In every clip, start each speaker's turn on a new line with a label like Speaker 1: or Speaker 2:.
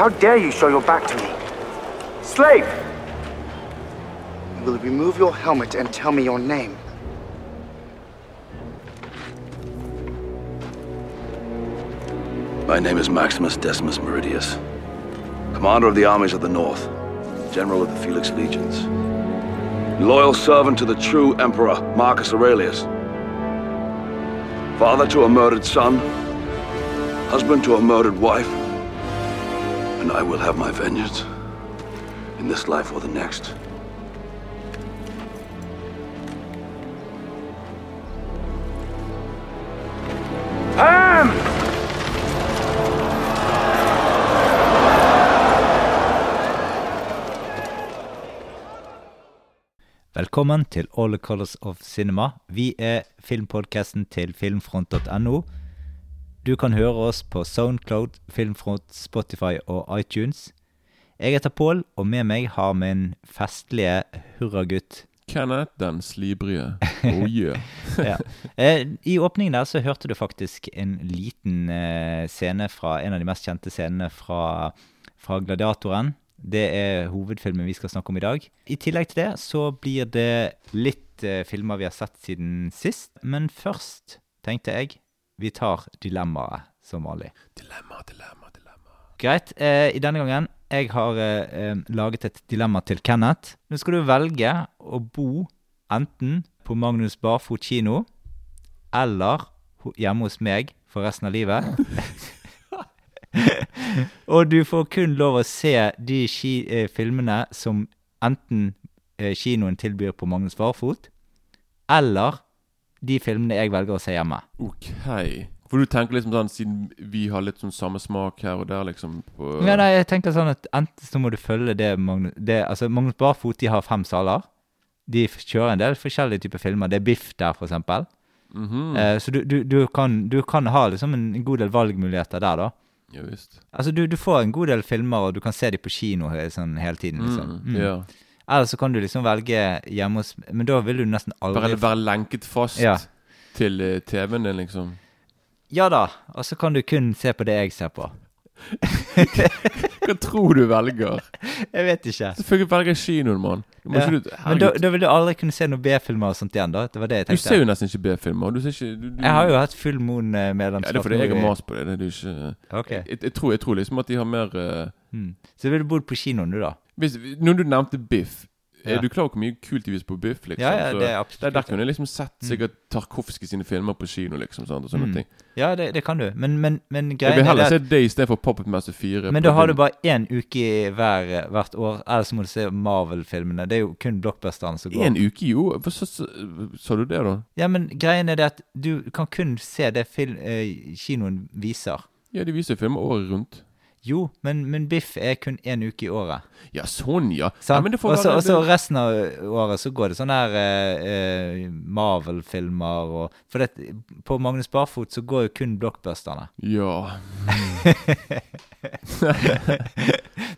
Speaker 1: How dare you show your back to me? Slave!
Speaker 2: You Will remove your helmet and tell me your name?
Speaker 3: My name is Maximus Decimus Meridius, commander of the armies of the North, general of the Felix Legions, loyal servant to the true emperor Marcus Aurelius, father to a murdered son, husband to a murdered wife, and I will have my vengeance in this life or the next.
Speaker 1: Ham!
Speaker 4: Velkommen til All the Colors of Cinema. Vi er filmpodcasten til filmfront.no. Du kan høre oss på Soundcloud, Filmfront, Spotify og iTunes. Jeg heter Pål, og med meg har min festlige hurragutt
Speaker 5: Kenneth den slibrige. Oh yeah.
Speaker 4: ja. eh, I åpningen der så hørte du faktisk en liten eh, scene fra en av de mest kjente scenene fra, fra Gladiatoren. Det er hovedfilmen vi skal snakke om i dag. I tillegg til det så blir det litt eh, filmer vi har sett siden sist. Men først tenkte jeg vi tar dilemmaet som vanlig.
Speaker 5: Dilemma, dilemma, dilemma.
Speaker 4: Greit. Eh, I denne gangen jeg har eh, laget et dilemma til Kenneth. Nå skal du velge å bo enten på Magnus Barfot kino eller hjemme hos meg for resten av livet. Og du får kun lov å se de eh, filmene som enten eh, kinoen tilbyr på Magnus Barfot, eller de filmene jeg velger å se hjemme.
Speaker 5: Ok. For du tenker liksom sånn, siden vi har litt sånn samme smak her og der, liksom på
Speaker 4: Ja, nei, jeg tenker sånn at enten så må du følge det Magnus det, Altså, Magnus Barfot de har fem saler. De kjører en del forskjellige typer filmer. Det er Biff der, for eksempel.
Speaker 5: Mhm.
Speaker 4: Eh, så du, du, du, kan, du kan ha liksom en god del valgmuligheter der, da.
Speaker 5: Ja visst.
Speaker 4: Altså, du, du får en god del filmer, og du kan se dem på kino sånn hele tiden, liksom.
Speaker 5: Mm,
Speaker 4: Mm.
Speaker 5: Ja.
Speaker 4: Eller så kan du liksom velge hjemme hos Men da vil du nesten aldri
Speaker 5: Bare være lenket fast
Speaker 4: Ja.
Speaker 5: til eh, TV-en din, liksom.
Speaker 4: Ja da. Og så kan du kun se på det jeg ser på.
Speaker 5: Hva tror du velger?
Speaker 4: Jeg vet ikke.
Speaker 5: Selvfølgelig velger kinoen, mann.
Speaker 4: Ja. Men da, da vil du aldri kunne se noen B-filmer og sånt igjen, da. Det var det jeg tenkte.
Speaker 5: Du ser jo nesten ikke B-filmer.
Speaker 4: Jeg har jo hatt full
Speaker 5: ja,
Speaker 4: Moon-medlemskap.
Speaker 5: Det er fordi jeg har mast på det. det du ikke
Speaker 4: okay.
Speaker 5: jeg, jeg, tror, jeg tror liksom at de har mer uh...
Speaker 4: hmm. Så ville du bodd på kinoen, du, da?
Speaker 5: Hvis, Når du nevnte Biff
Speaker 4: Ja.
Speaker 5: Er du klar over hvor mye kult de viser på Biff? liksom?
Speaker 4: Ja, ja, det er absolutt
Speaker 5: der, der kunne jeg liksom sett sikkert Tarkovskij sine filmer på kino, liksom. Sant? Og sånne
Speaker 4: Mm.
Speaker 5: ting.
Speaker 4: Ja, det, det kan du. Men, men, men
Speaker 5: Jeg vil
Speaker 4: er
Speaker 5: heller se det istedenfor Puppet Master 4.
Speaker 4: Men da har du bare én uke i hver, hvert år. Ellers må du se Marvel-filmene. Det er jo kun blockbusterne som går.
Speaker 5: En uke, jo. Hva så- så- Sa du det, da?
Speaker 4: Ja, men greien er det at du kan kun se det film, eh, kinoen viser.
Speaker 5: Ja, de viser filmer året rundt.
Speaker 4: Jo, men, men Biff er kun én uke i året.
Speaker 5: Ja, sånn, ja. ja
Speaker 4: Og så resten av året så går det sånne her eh, eh, Marvel-filmer og For det, på Magnus Barfot så går jo kun blockbusterne.
Speaker 5: Ja.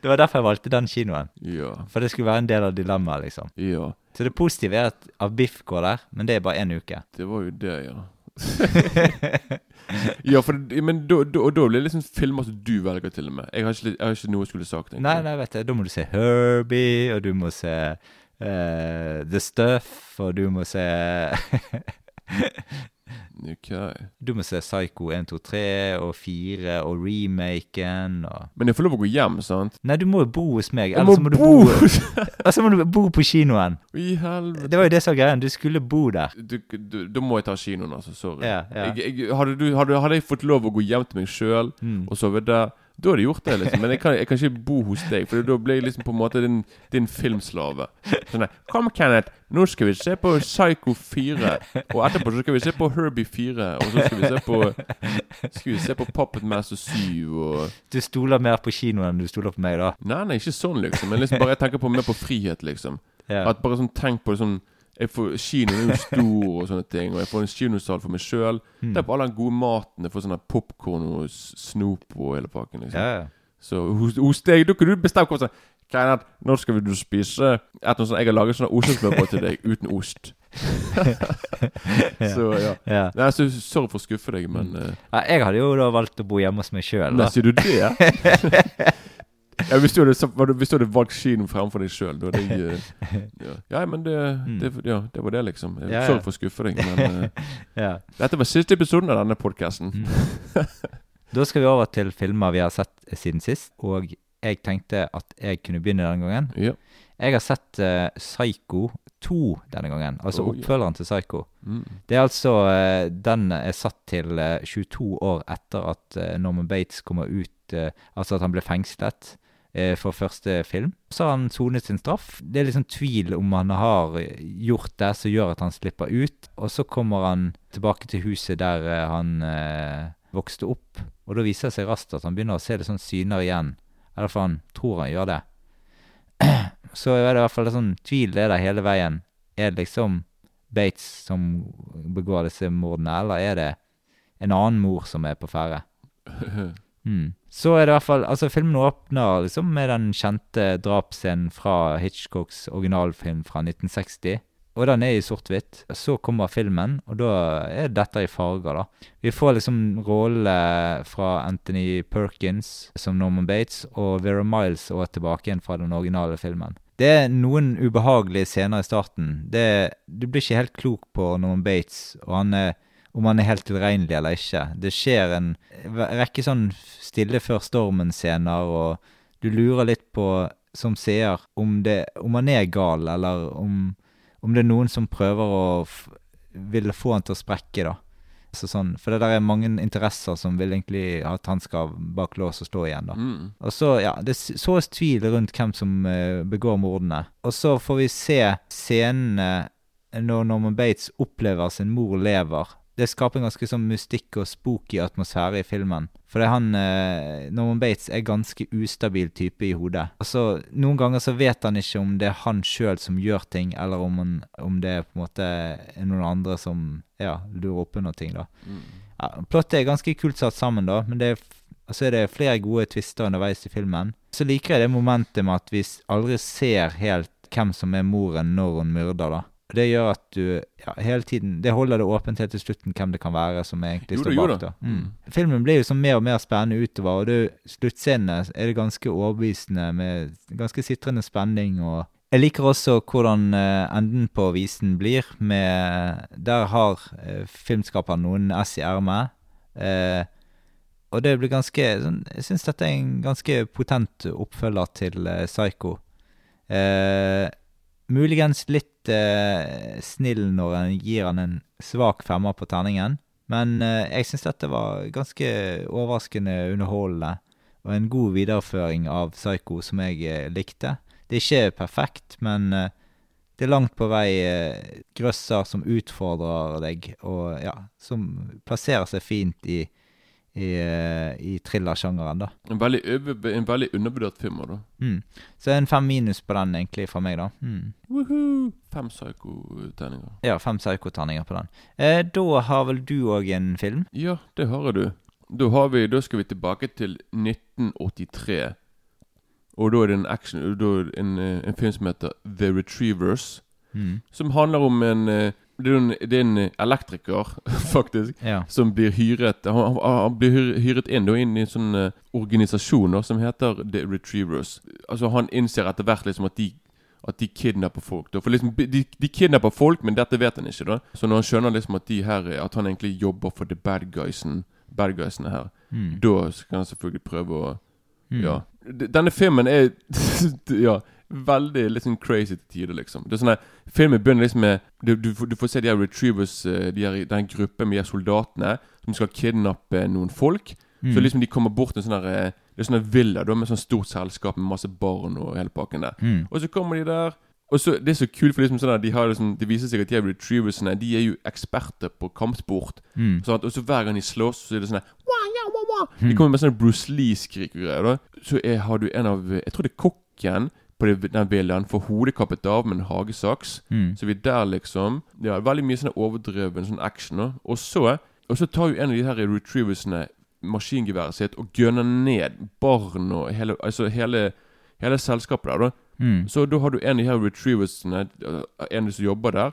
Speaker 4: Det var derfor jeg valgte den kinoen.
Speaker 5: Ja.
Speaker 4: For det skulle være en del av dilemmaet, liksom.
Speaker 5: Ja.
Speaker 4: Så det positive er at av Biff går der, men det er bare én uke.
Speaker 5: Det var jo det, ja. ja, for Men da, blir det liksom filmer som du velger, til og med. Jeg har ikke, jeg har ikke noe jeg skulle sagt. egentlig.
Speaker 4: Nei, nei, vet du, da må du se Herbie, og du må se uh, The Stuff, og du må se
Speaker 5: Ok.
Speaker 4: Du må se Psycho 1, 2, 3 og 4 og remaken og
Speaker 5: Men jeg får lov å gå hjem, sant?
Speaker 4: Nei, du må jo bo hos meg,
Speaker 5: Jeg
Speaker 4: ellers
Speaker 5: må
Speaker 4: må du
Speaker 5: bo
Speaker 4: bo Og så må du bo på kinoen.
Speaker 5: I helvete.
Speaker 4: Det var jo det som var greia. Du skulle bo der.
Speaker 5: Da må jeg ta kinoen, altså. Sorry.
Speaker 4: Ja, ja.
Speaker 5: Jeg, jeg, hadde, du, hadde, hadde jeg fått lov å gå hjem til meg sjøl
Speaker 4: Mm.
Speaker 5: og sove der, da hadde jeg gjort det, liksom. Men jeg kan, jeg kan ikke bo hos deg, for da blir jeg liksom på en måte din, din filmslave. Sånn der, Kom, Kenneth, nå skal vi se på Psycho 4. Og etterpå så skal vi se på Herbie 4. Og så skal vi se på Skal vi se på Puppet Master 7 og
Speaker 4: Du stoler mer på kinoen enn du stoler på meg, da.
Speaker 5: Nei, nei, ikke sånn, liksom. Men liksom bare jeg tenker på mer på frihet, liksom.
Speaker 4: Ja.
Speaker 5: At bare sånn tenk på det sånn jeg får, Kinoen er jo stor og sånne ting, og jeg får en kinosal for meg sjøl.
Speaker 4: Mm.
Speaker 5: Der på all den gode maten. Jeg får sånn popkorn og snop og hele pakken. liksom
Speaker 4: Ja, ja.
Speaker 5: Så hos, hos deg da kan du bestemme hva som Kleinert, nå skal vi du spise et noe sånt. Jeg har laget sånne ostesmørbrød til deg uten ost. så ja.
Speaker 4: ja.
Speaker 5: Nei, så Sorry for å skuffe deg, men uh,
Speaker 4: Jeg hadde jo da valgt å bo hjemme hos meg sjøl.
Speaker 5: Sier du det? Ja, hvis, du hadde, hvis du hadde valgt kino fremfor deg sjøl, da hadde jeg eh, ja. ja, men det, det, ja, det var det, liksom. Jeg-
Speaker 4: Mm. Ja.
Speaker 5: For å skuffe deg, men
Speaker 4: Ja.
Speaker 5: dette var siste episoden av denne podkasten.
Speaker 4: Mm. Da skal vi over til filmer vi har sett siden sist, og jeg tenkte at jeg kunne begynne denne gangen.
Speaker 5: Ja.
Speaker 4: Jeg har sett uh, Psycho 2 denne gangen, altså
Speaker 5: Oh, oppfølgeren
Speaker 4: oppfølgeren til Psycho.
Speaker 5: Mm.
Speaker 4: Det er altså uh, Den er satt til uh, 22 år etter at Norman Bates kommer ut Altså at han ble fengslet for første film. Så har han sonet sin straff. Det er liksom tvil om han har eh, gjort det som gjør at han slipper ut. Og så kommer han tilbake til huset der eh, han eh, vokste opp. Og da viser det seg raskt at han begynner å se det sånn syner igjen. Eller for han tror han gjør det. Så er det i hvert fall sånn tvil er der hele veien. Er det liksom Bates som begår disse mordene, eller er det en annen mor som er på ferde? Hmm. Så er det i hvert fall Altså, filmen åpner liksom med den kjente drapsscenen fra Hitchcocks originalfilm fra 1960. Og den er i sort-hvitt. Så kommer filmen, og da er dette i farger, da. Vi får liksom rollene fra Anthony Perkins som Norman Bates, og Vera Miles også tilbake igjen fra den originale filmen. Det er noen ubehagelige scener i starten. Det, du blir ikke helt klok på Norman Bates, og han er om han er helt tilregnelig eller ikke. Det skjer en rekke sånn stille før stormen-scener, og du lurer litt på, som seer, om, det, om han er gal, eller om, om det er noen som prøver å vil få han til å sprekke, da. Så sånn, for det der er mange interesser som vil egentlig at han skal bak lås og stå igjen, da.
Speaker 5: Mm.
Speaker 4: Og så, ja, det sås tvil rundt hvem som uh, begår mordene. Og så får vi se scenene når Norman Bates opplever sin mor lever. Det skaper en ganske sånn mystikk og spooky atmosfære i filmen. For det er han eh, Norman Bates er ganske ustabil type i hodet. Altså, Noen ganger så vet han ikke om det er han sjøl som gjør ting, eller om, han, om det er på en måte noen andre som ja, lurer opp under ting, da. Ja, plottet er ganske kult satt sammen, da, men det er, og så er det flere gode twister underveis i filmen. Så liker jeg det momentet med at vi aldri ser helt hvem som er moren når hun myrder, da. Og Det gjør at du ja, hele tiden Det holder det åpent helt til slutten hvem det kan være som egentlig står bak.
Speaker 5: da.
Speaker 4: da. Mm. Filmen blir jo sånn mer og mer spennende utover, og det, sluttscenene er det ganske overbevisende med ganske sitrende spenning. og jeg liker også hvordan eh, enden på visen blir. med Der har uh, filmskaperen noen ess i ermet. eh, og det blir ganske sånn, Jeg syns dette er en ganske potent oppfølger til eh, Psycho. Eh, muligens litt eh, snill når en gir han en svak femmer på terningen. Men eh, jeg syns dette var ganske overraskende underholdende. Og en god videreføring av Psycho som jeg eh, likte. Det er ikke perfekt, men eh, det er langt på vei eh, grøsser som utfordrer deg, og ja, som plasserer seg fint i, i, eh, i thrillersjangeren, da.
Speaker 5: En, veldig en veldig undervurdert film. da
Speaker 4: Mm. Så en fem minus på den, egentlig, fra meg, da. Mm.
Speaker 5: Woohoo! Fem psycho-terninger.
Speaker 4: Ja, fem psykoterninger på den. Eh, da har vel du òg en film?
Speaker 5: Ja, det har du. Da, har vi, da skal vi tilbake til 1983. Og da er det en action en, eh, en film som heter The Retrievers.
Speaker 4: Mm.
Speaker 5: Som handler om en eh, Det er en, er eh, elektriker, faktisk,
Speaker 4: Ja. som
Speaker 5: blir hyret Han, han, blir hyret inn, da, inn i en sånn eh, organisasjon da, som heter The Retrievers. Altså Han innser etter hvert liksom at de at de kidnapper folk. Da. For liksom, de, de kidnapper folk, men dette vet han ikke. da Så når han skjønner liksom at de her At han egentlig jobber for the bad guysen Bad guysene her,
Speaker 4: mm.
Speaker 5: da skal han selvfølgelig prøve å
Speaker 4: Mm.
Speaker 5: Ja. Denne filmen er Ja, veldig sånn crazy til tider, liksom. Det er sånn Filmen begynner liksom med Du, du, får- du får se de her retrievers, eh, de her, den gruppen med de her soldatene som skal kidnappe noen folk.
Speaker 4: Mm.
Speaker 5: Så liksom de kommer bort til en sånn her, eh, Det er sånn villa da, med sånn stort selskap med masse barn og hele pakken der.
Speaker 4: Mm.
Speaker 5: Og så kommer de der Og så, Det er så kult, for liksom sånn de har liksom, det viser seg at de her retrieversene De er jo eksperter på kampsport.
Speaker 4: Mm.
Speaker 5: Sånn at, og så hver gang de slåss, så er det sånn her «Wah, ja, wah, wah». De kommer med sånne Bruce Lee-skrik og greier. Så er, har du en av Jeg tror det er kokken på den villaen får hodet kappet av med en hagesaks.
Speaker 4: Mm.
Speaker 5: Så vi er der, liksom. Ja, veldig mye sånn overdreven sånn action. da Og så Og så tar jo en av de her retrieversene maskingeværet sitt og gønner ned barn og hele Altså hele, hele selskapet der, da.
Speaker 4: Mm.
Speaker 5: Så da har du en av de her retrieversene, øh, en av de som jobber der.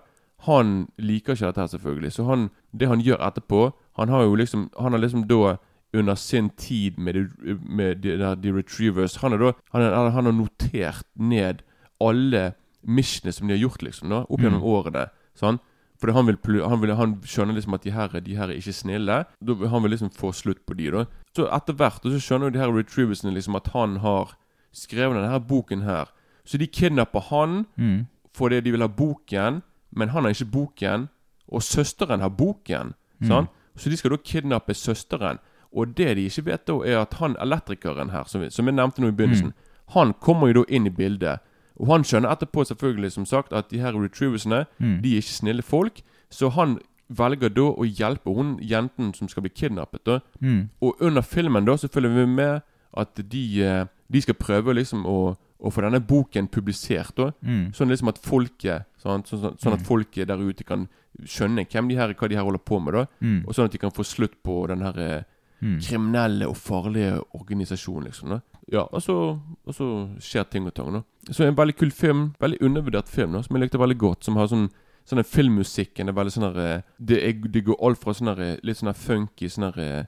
Speaker 5: Han liker ikke dette her, selvfølgelig. Så han, det han gjør etterpå Han har jo liksom Han har liksom da under sin tid med, de, med de, de Retrievers. Han, da, han, han har notert ned alle missionene som de har gjort liksom da, opp gjennom årene. Sånn? Fordi han, vil, han, vil, han skjønner liksom at de her, de her er ikke snille. Da, han vil liksom få slutt på de da. Så etter hvert så skjønner jo de her retrieversene liksom at han har skrevet denne her boken her. Så de kidnapper han
Speaker 4: Mm.
Speaker 5: fordi de vil ha boken, men han har ikke boken. Og søsteren har boken. Sant? Så de skal da kidnappe søsteren. Og det de ikke vet, da er at han elektrikeren her, som, vi- som jeg nevnte nå i begynnelsen, han kommer jo da inn i bildet. Og han skjønner etterpå selvfølgelig som sagt at de her retrieversene De er ikke snille folk. Så han velger da å hjelpe hun jenten som skal bli kidnappet. da
Speaker 4: Mm.
Speaker 5: Og under filmen da så følger vi med at de, eh, de skal prøve liksom å, å få denne boken publisert. da
Speaker 4: Mm.
Speaker 5: Sånn liksom at folket Sånn, sånn, sånn, at folket der ute kan skjønne hvem de her, hva de her holder på med. da
Speaker 4: Mm.
Speaker 5: Og sånn at de kan få slutt på den her eh,
Speaker 4: Mm.
Speaker 5: kriminelle og farlige organisasjoner, liksom da Ja, og så, og så skjer ting og tang. da Så en veldig kul film. Veldig undervurdert film da som jeg likte veldig godt. Som har sånn Sånn filmmusikken er veldig sånn eh, det, det går alt fra sånn eh, litt sånn funky sånn eh,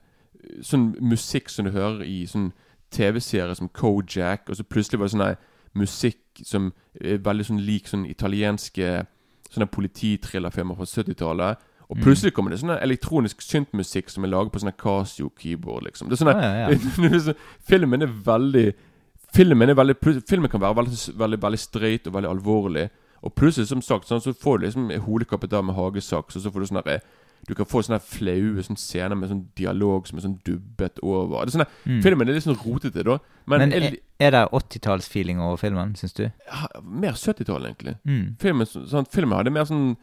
Speaker 5: Sånn musikk som du hører i sånn TV-serier som Kojak, og så plutselig var det sånn musikk som er veldig sånn lik sånn italienske Sånne politithrillerfilmer fra 70-tallet. Og plutselig kommer det sånn elektronisk syntmusikk som er laget på sånn Casio keyboard, liksom. Det er sånn
Speaker 4: Ah, ja, ja.
Speaker 5: så- Filmen er veldig Filmen er veldig Filmen kan være veldig, veldig, veldig straight og veldig alvorlig. Og plutselig, som sagt, sånn, så får du liksom av med hagesaks, og så får du sånn her Du kan få sånne flaue sånne scener med sånn dialog som er sånn dubbet over. Det er sånne, mm. Filmen er litt sånn rotete, da. Men,
Speaker 4: Men er, er det 80-tallsfeeling over filmen, syns du?
Speaker 5: ja, mer 70-tall, egentlig.
Speaker 4: Mm.
Speaker 5: Filmen, så- sånn, filmen hadde mer sånn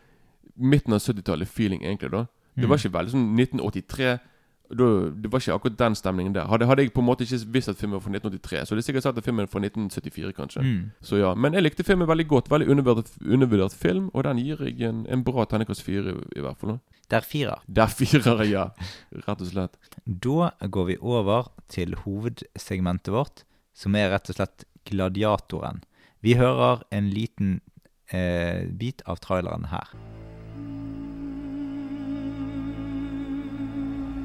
Speaker 5: midten av 70-tallet-feeling, egentlig. da Det
Speaker 4: Mm.
Speaker 5: var ikke veldig sånn 1983 da, Det var ikke akkurat den stemningen der. Hadde, hadde jeg på en måte ikke visst at filmen var fra 1983, så det jeg sikkert sett at filmen fra 1974, kanskje.
Speaker 4: Mm.
Speaker 5: Så ja, Men jeg likte filmen veldig godt. Veldig undervurdert, undervurdert film, og den gir jeg en, en bra terningkast fire, i, hvert fall. da.
Speaker 4: Det er firer.
Speaker 5: Der firer ja. Rett og slett.
Speaker 4: Da går vi over til hovedsegmentet vårt, som er rett og slett Gladiatoren. Vi hører en liten eh, bit av traileren her.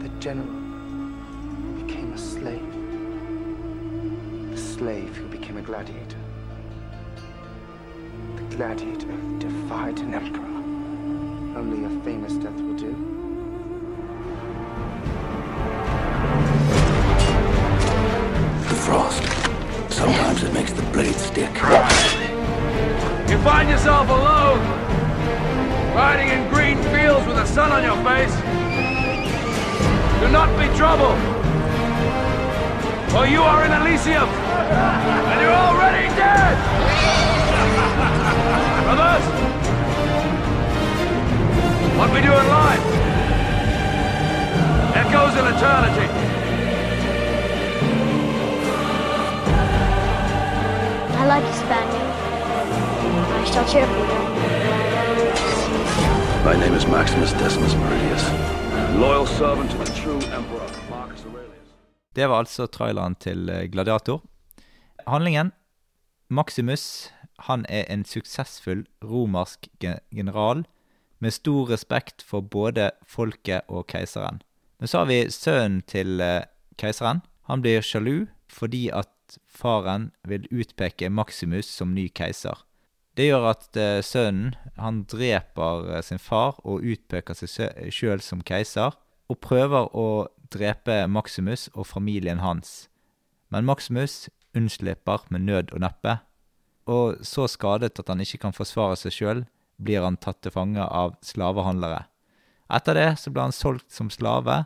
Speaker 2: The general became a slave. The slave who became a gladiator. The gladiator who defied an emperor. Only a famous death will do.
Speaker 3: The frost. Sometimes it makes the blade stick.
Speaker 1: You find yourself alone, riding in green fields with the sun on your face. Do not be troubled, for you are in Elysium, and you're already dead. Brothers, what we do in life echoes in eternity.
Speaker 6: I like you, Spaniard. I shall cheer for you.
Speaker 3: My name is Maximus Decimus Meridius.
Speaker 4: Det var altså traileren til eh, Gladiator. Handlingen Maximus han er en suksessfull romersk general med stor respekt for både folket og keiseren. Men så har vi sønnen til eh, keiseren. Han blir sjalu fordi at faren vil utpeke Maximus som ny keiser. Det gjør at eh, sønnen han dreper eh, sin far og utpeker seg sjøl som keiser, og prøver å drepe Maximus og familien hans. Men Maximus unnslipper med nød og neppe, og så skadet at han ikke kan forsvare seg sjøl, blir han tatt til fange av slavehandlere. Etter det så ble han solgt som slave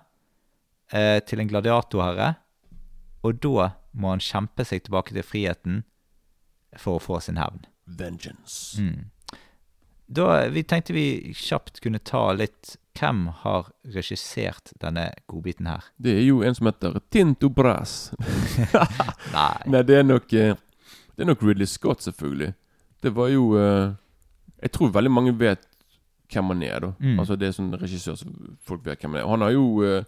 Speaker 4: eh, til en gladiatorherre, og da må han kjempe seg tilbake til friheten for å få sin hevn.
Speaker 5: Vengeance.
Speaker 4: Da, vi tenkte vi kjapt kunne ta litt Hvem har regissert denne godbiten her?
Speaker 5: Det er jo en som heter Tinto Brass.
Speaker 4: Nei.
Speaker 5: Nei, det er nok eh, Det er nok Ridley Scott, selvfølgelig. Det var jo eh, Jeg tror veldig mange vet hvem han er, da.
Speaker 4: Mm.
Speaker 5: Altså Det er sånn regissør som folk vet hvem han er. Og han har jo eh,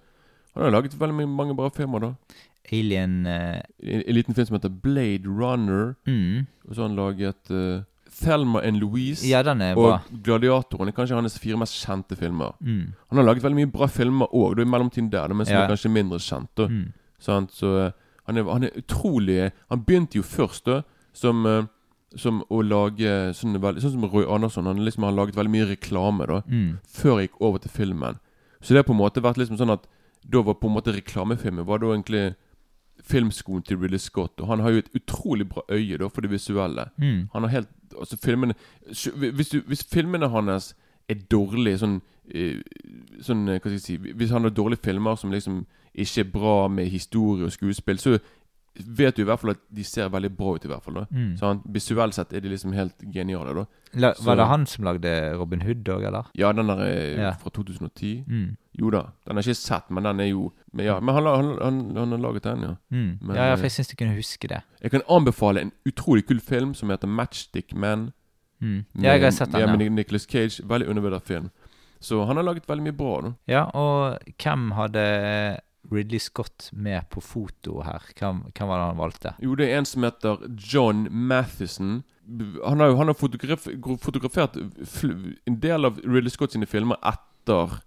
Speaker 5: Han har laget veldig mange bra filmer, da.
Speaker 4: Alien uh,
Speaker 5: En, en liten film som heter Blade Runner.
Speaker 4: mm,
Speaker 5: Og så har han laget uh, Thelma and Louise
Speaker 4: Ja,
Speaker 5: og
Speaker 4: bra.
Speaker 5: Gladiatoren er kanskje hans fire mest kjente filmer.
Speaker 4: Mm.
Speaker 5: Han har laget veldig mye bra filmer òg, i mellomtiden der, men som
Speaker 4: Ja.
Speaker 5: er kanskje mindre kjent.
Speaker 4: Mm.
Speaker 5: Sant? Så eh, han er, han er utrolig Han begynte jo først da som, som å lage sånn, veldig- sånn som Roy Andersson. Han liksom har laget veldig mye reklame da
Speaker 4: Mm.
Speaker 5: før jeg gikk over til filmen. Så det har på en måte vært liksom sånn at da var på en måte reklamefilmen Var da egentlig filmskoen til Ridley Scott. Og han har jo et utrolig bra øye da for det visuelle.
Speaker 4: Mm.
Speaker 5: Han har helt Altså filmene Hvis, du, hvis filmene hans er dårlige sånn, eh, sånn eh, Hva skal jeg si Hvis han har dårlige filmer som liksom ikke er bra med historie og skuespill, så vet du i hvert fall at de ser veldig bra ut, i hvert fall. da
Speaker 4: Mm.
Speaker 5: Så han, Visuelt sett er de liksom helt geniale, da.
Speaker 4: La,
Speaker 5: Så-
Speaker 4: var det han som lagde Robin Hood òg, eller?
Speaker 5: Ja, den der er
Speaker 4: Ja.
Speaker 5: fra 2010.
Speaker 4: Mm.
Speaker 5: Jo da. Den er ikke sett, men den er jo Men, ja, men han, han, han, han har laget den, ja.
Speaker 4: Mm.
Speaker 5: Men,
Speaker 4: ja, ja,
Speaker 5: eh,
Speaker 4: for jeg syns du kunne huske det.
Speaker 5: Jeg kan anbefale en utrolig kul film som heter Matchstick Man.
Speaker 4: Mm. Ja, jeg har sett den.
Speaker 5: ja, med Nicolas Cage. Veldig undervurdert film. Så han har laget veldig mye bra. Da.
Speaker 4: ja, og hvem hadde Ridley Scott med på foto her? Hvem, hvem var det han valgte?
Speaker 5: Jo, det er en som heter John Mathison. Han har han har fotograf, fotografert en del av Ridley Scott sine filmer etter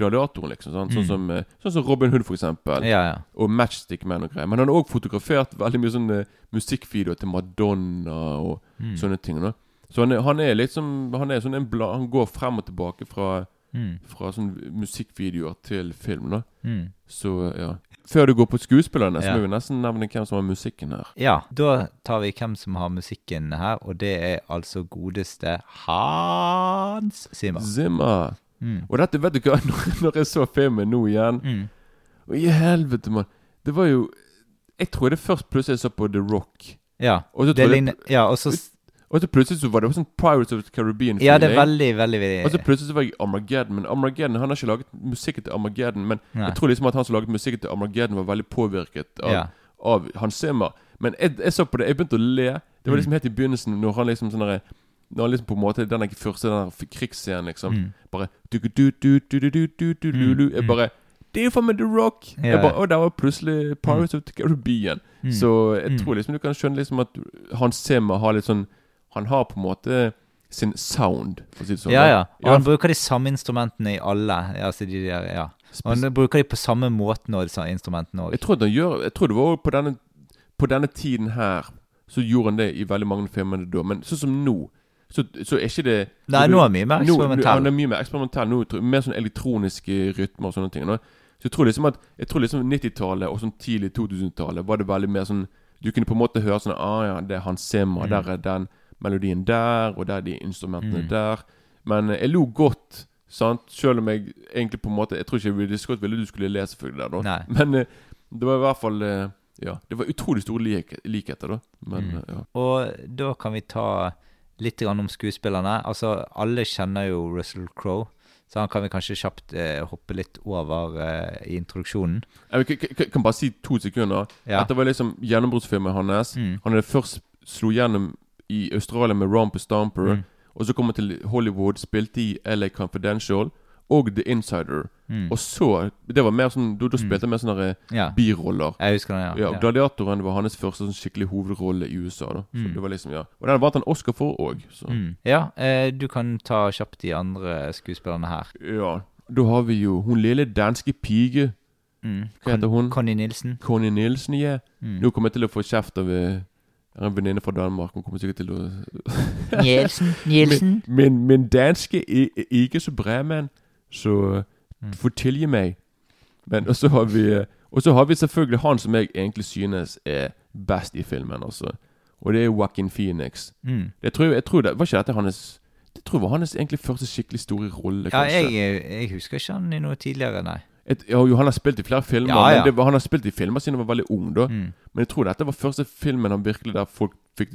Speaker 5: Gladiatoren, liksom. Sånn, sånn, som, eh, sånn som Robin Hood, for eksempel.
Speaker 4: Ja, ja.
Speaker 5: Og Matchstick Man og greier. Men han har òg fotografert veldig mye sånne musikkvideoer til Madonna og
Speaker 4: Mm.
Speaker 5: sånne ting. Da. Så han han er liksom Han er sånn en bla, Han går frem og tilbake fra,
Speaker 4: Mm.
Speaker 5: fra sånne musikkvideoer til film. da
Speaker 4: Mm.
Speaker 5: Så ja Før du går på skuespillerne, så
Speaker 4: Ja.
Speaker 5: må vi nesten nevne hvem som har musikken her.
Speaker 4: Ja, da tar vi hvem som har musikken her, og det er altså godeste Hans Zimmer.
Speaker 5: Zimmer.
Speaker 4: Mm.
Speaker 5: Og dette, vet du hva, når, jeg så filmen nå igjen
Speaker 4: Mm.
Speaker 5: Og i helvete, mann. Det var jo Jeg tror det først plutselig jeg så på The Rock.
Speaker 4: Ja.
Speaker 5: Og så, jeg,
Speaker 4: Ja, og så
Speaker 5: og så plutselig så var det sånn Pirates of the Caribbean.
Speaker 4: Ja, det er veldig, veldig, veldig
Speaker 5: Og så plutselig så var jeg Armageddon. Men Armageddon, han har ikke laget musikken til Armageddon. Men
Speaker 4: Nei.
Speaker 5: jeg tror liksom at han som laget musikken til Armageddon, var veldig påvirket av,
Speaker 4: Ja.
Speaker 5: av Hans Zimmer. Men jeg, jeg så på det, jeg begynte å le. Det var
Speaker 4: Mm.
Speaker 5: liksom helt i begynnelsen, når han liksom sånn derre når liksom på en måte den er ikke første den krigsscenen, liksom
Speaker 4: mm.
Speaker 5: Bare Du-du-du-du-du-du-du-du-du mm, Jeg
Speaker 4: mm.
Speaker 5: bare Det er jo faen meg The Rock!
Speaker 4: Yeah.
Speaker 5: Jeg bare, og der var plutselig Pirates mm. of the Caribbean.
Speaker 4: Mm.
Speaker 5: Så jeg tror liksom du kan skjønne liksom at Hans Zimmer har litt sånn Han har på en måte sin sound, for å si det sånn.
Speaker 4: Ja, ja. Og han bruker de samme instrumentene i alle. Altså de der, ja. Og han bruker de på samme måten òg, disse instrumentene òg.
Speaker 5: Jeg tror, gjør, jeg tror det var på denne, på denne tiden her så gjorde han det i veldig mange filmer da, men sånn som nå så, så er ikke det
Speaker 4: Nei, nå er mye mer
Speaker 5: nå- nå-
Speaker 4: eksperimentell.
Speaker 5: Han er mye mer eksperimentell. Nå, mer sånn elektroniske rytmer og sånne ting. Nå. Så jeg tror liksom at Jeg tror liksom 90-tallet og sånn tidlig 2000-tallet var det veldig mer sånn Du kunne på en måte høre sånn Ah ja, det er Hans Zimmer.
Speaker 4: Mm.
Speaker 5: Der er den melodien der, og der er de instrumentene
Speaker 4: Mm.
Speaker 5: der. Men jeg lo godt. Sant? Selv om jeg egentlig på en måte Jeg tror ikke Ridley Scott ville du skulle le selvfølgelig der, da.
Speaker 4: Nei.
Speaker 5: Men eh, det var i hvert fall eh, Ja, det var utrolig store lik likheter, da. Men
Speaker 4: Mm.
Speaker 5: eh, ja.
Speaker 4: Og da kan vi ta litt om skuespillerne. Altså, alle kjenner jo Russell Crowe, så han kan vi kanskje kjapt eh, hoppe litt over eh, i introduksjonen.
Speaker 5: Jeg kan bare si to sekunder.
Speaker 4: Ja.
Speaker 5: Dette var liksom gjennombruddsfilmen hans.
Speaker 4: Mm.
Speaker 5: Han hadde først slo gjennom i Australia med Romper Stomper.
Speaker 4: Mm.
Speaker 5: Og så kom han til Hollywood, spilte i LA Confidential og The Insider.
Speaker 4: Mm.
Speaker 5: Og så Det var mer sånn Da, da spilte han mer sånne der
Speaker 4: Ja,
Speaker 5: biroller.
Speaker 4: jeg husker den,
Speaker 5: Ja,
Speaker 4: ja. ja.
Speaker 5: Gladiatoren var hans første sånn skikkelig hovedrolle i USA. da Så
Speaker 4: Mm.
Speaker 5: det var liksom, ja Og den vant han Oscar for òg. Så
Speaker 4: Mm. ja eh, du kan ta kjapt de andre skuespillerne her.
Speaker 5: ja. Da har vi jo hun lille danske pige.
Speaker 4: Mm.
Speaker 5: Hva heter hun?
Speaker 4: Conny Nilsen.
Speaker 5: Conny Nilsen, ja.
Speaker 4: Mm.
Speaker 5: Nå kommer jeg til å få kjeft av eh, en venninne fra Danmark. Hun kommer sikkert til å
Speaker 4: Nielsen. Nielsen.
Speaker 5: Men, min danske er er ikke så bra, mann. Så
Speaker 4: Mm.
Speaker 5: fortell meg. Men og så har vi eh, Og så har vi selvfølgelig han som jeg egentlig synes er best i filmen, altså. Og det er Joaquin Phoenix.
Speaker 4: Mm.
Speaker 5: Det tror jeg, jeg tror det, Var ikke dette hans Det tror jeg var hans egentlig første skikkelig store rolle,
Speaker 4: Ja, jeg, jeg husker ikke han i noe tidligere, nei.
Speaker 5: Et, ja, jo, han har spilt i flere filmer,
Speaker 4: Ja, ja.
Speaker 5: men det, var- han har spilt i filmer siden han var veldig ung. da
Speaker 4: Mm.
Speaker 5: Men jeg tror dette var første filmen han virkelig der folk fikk,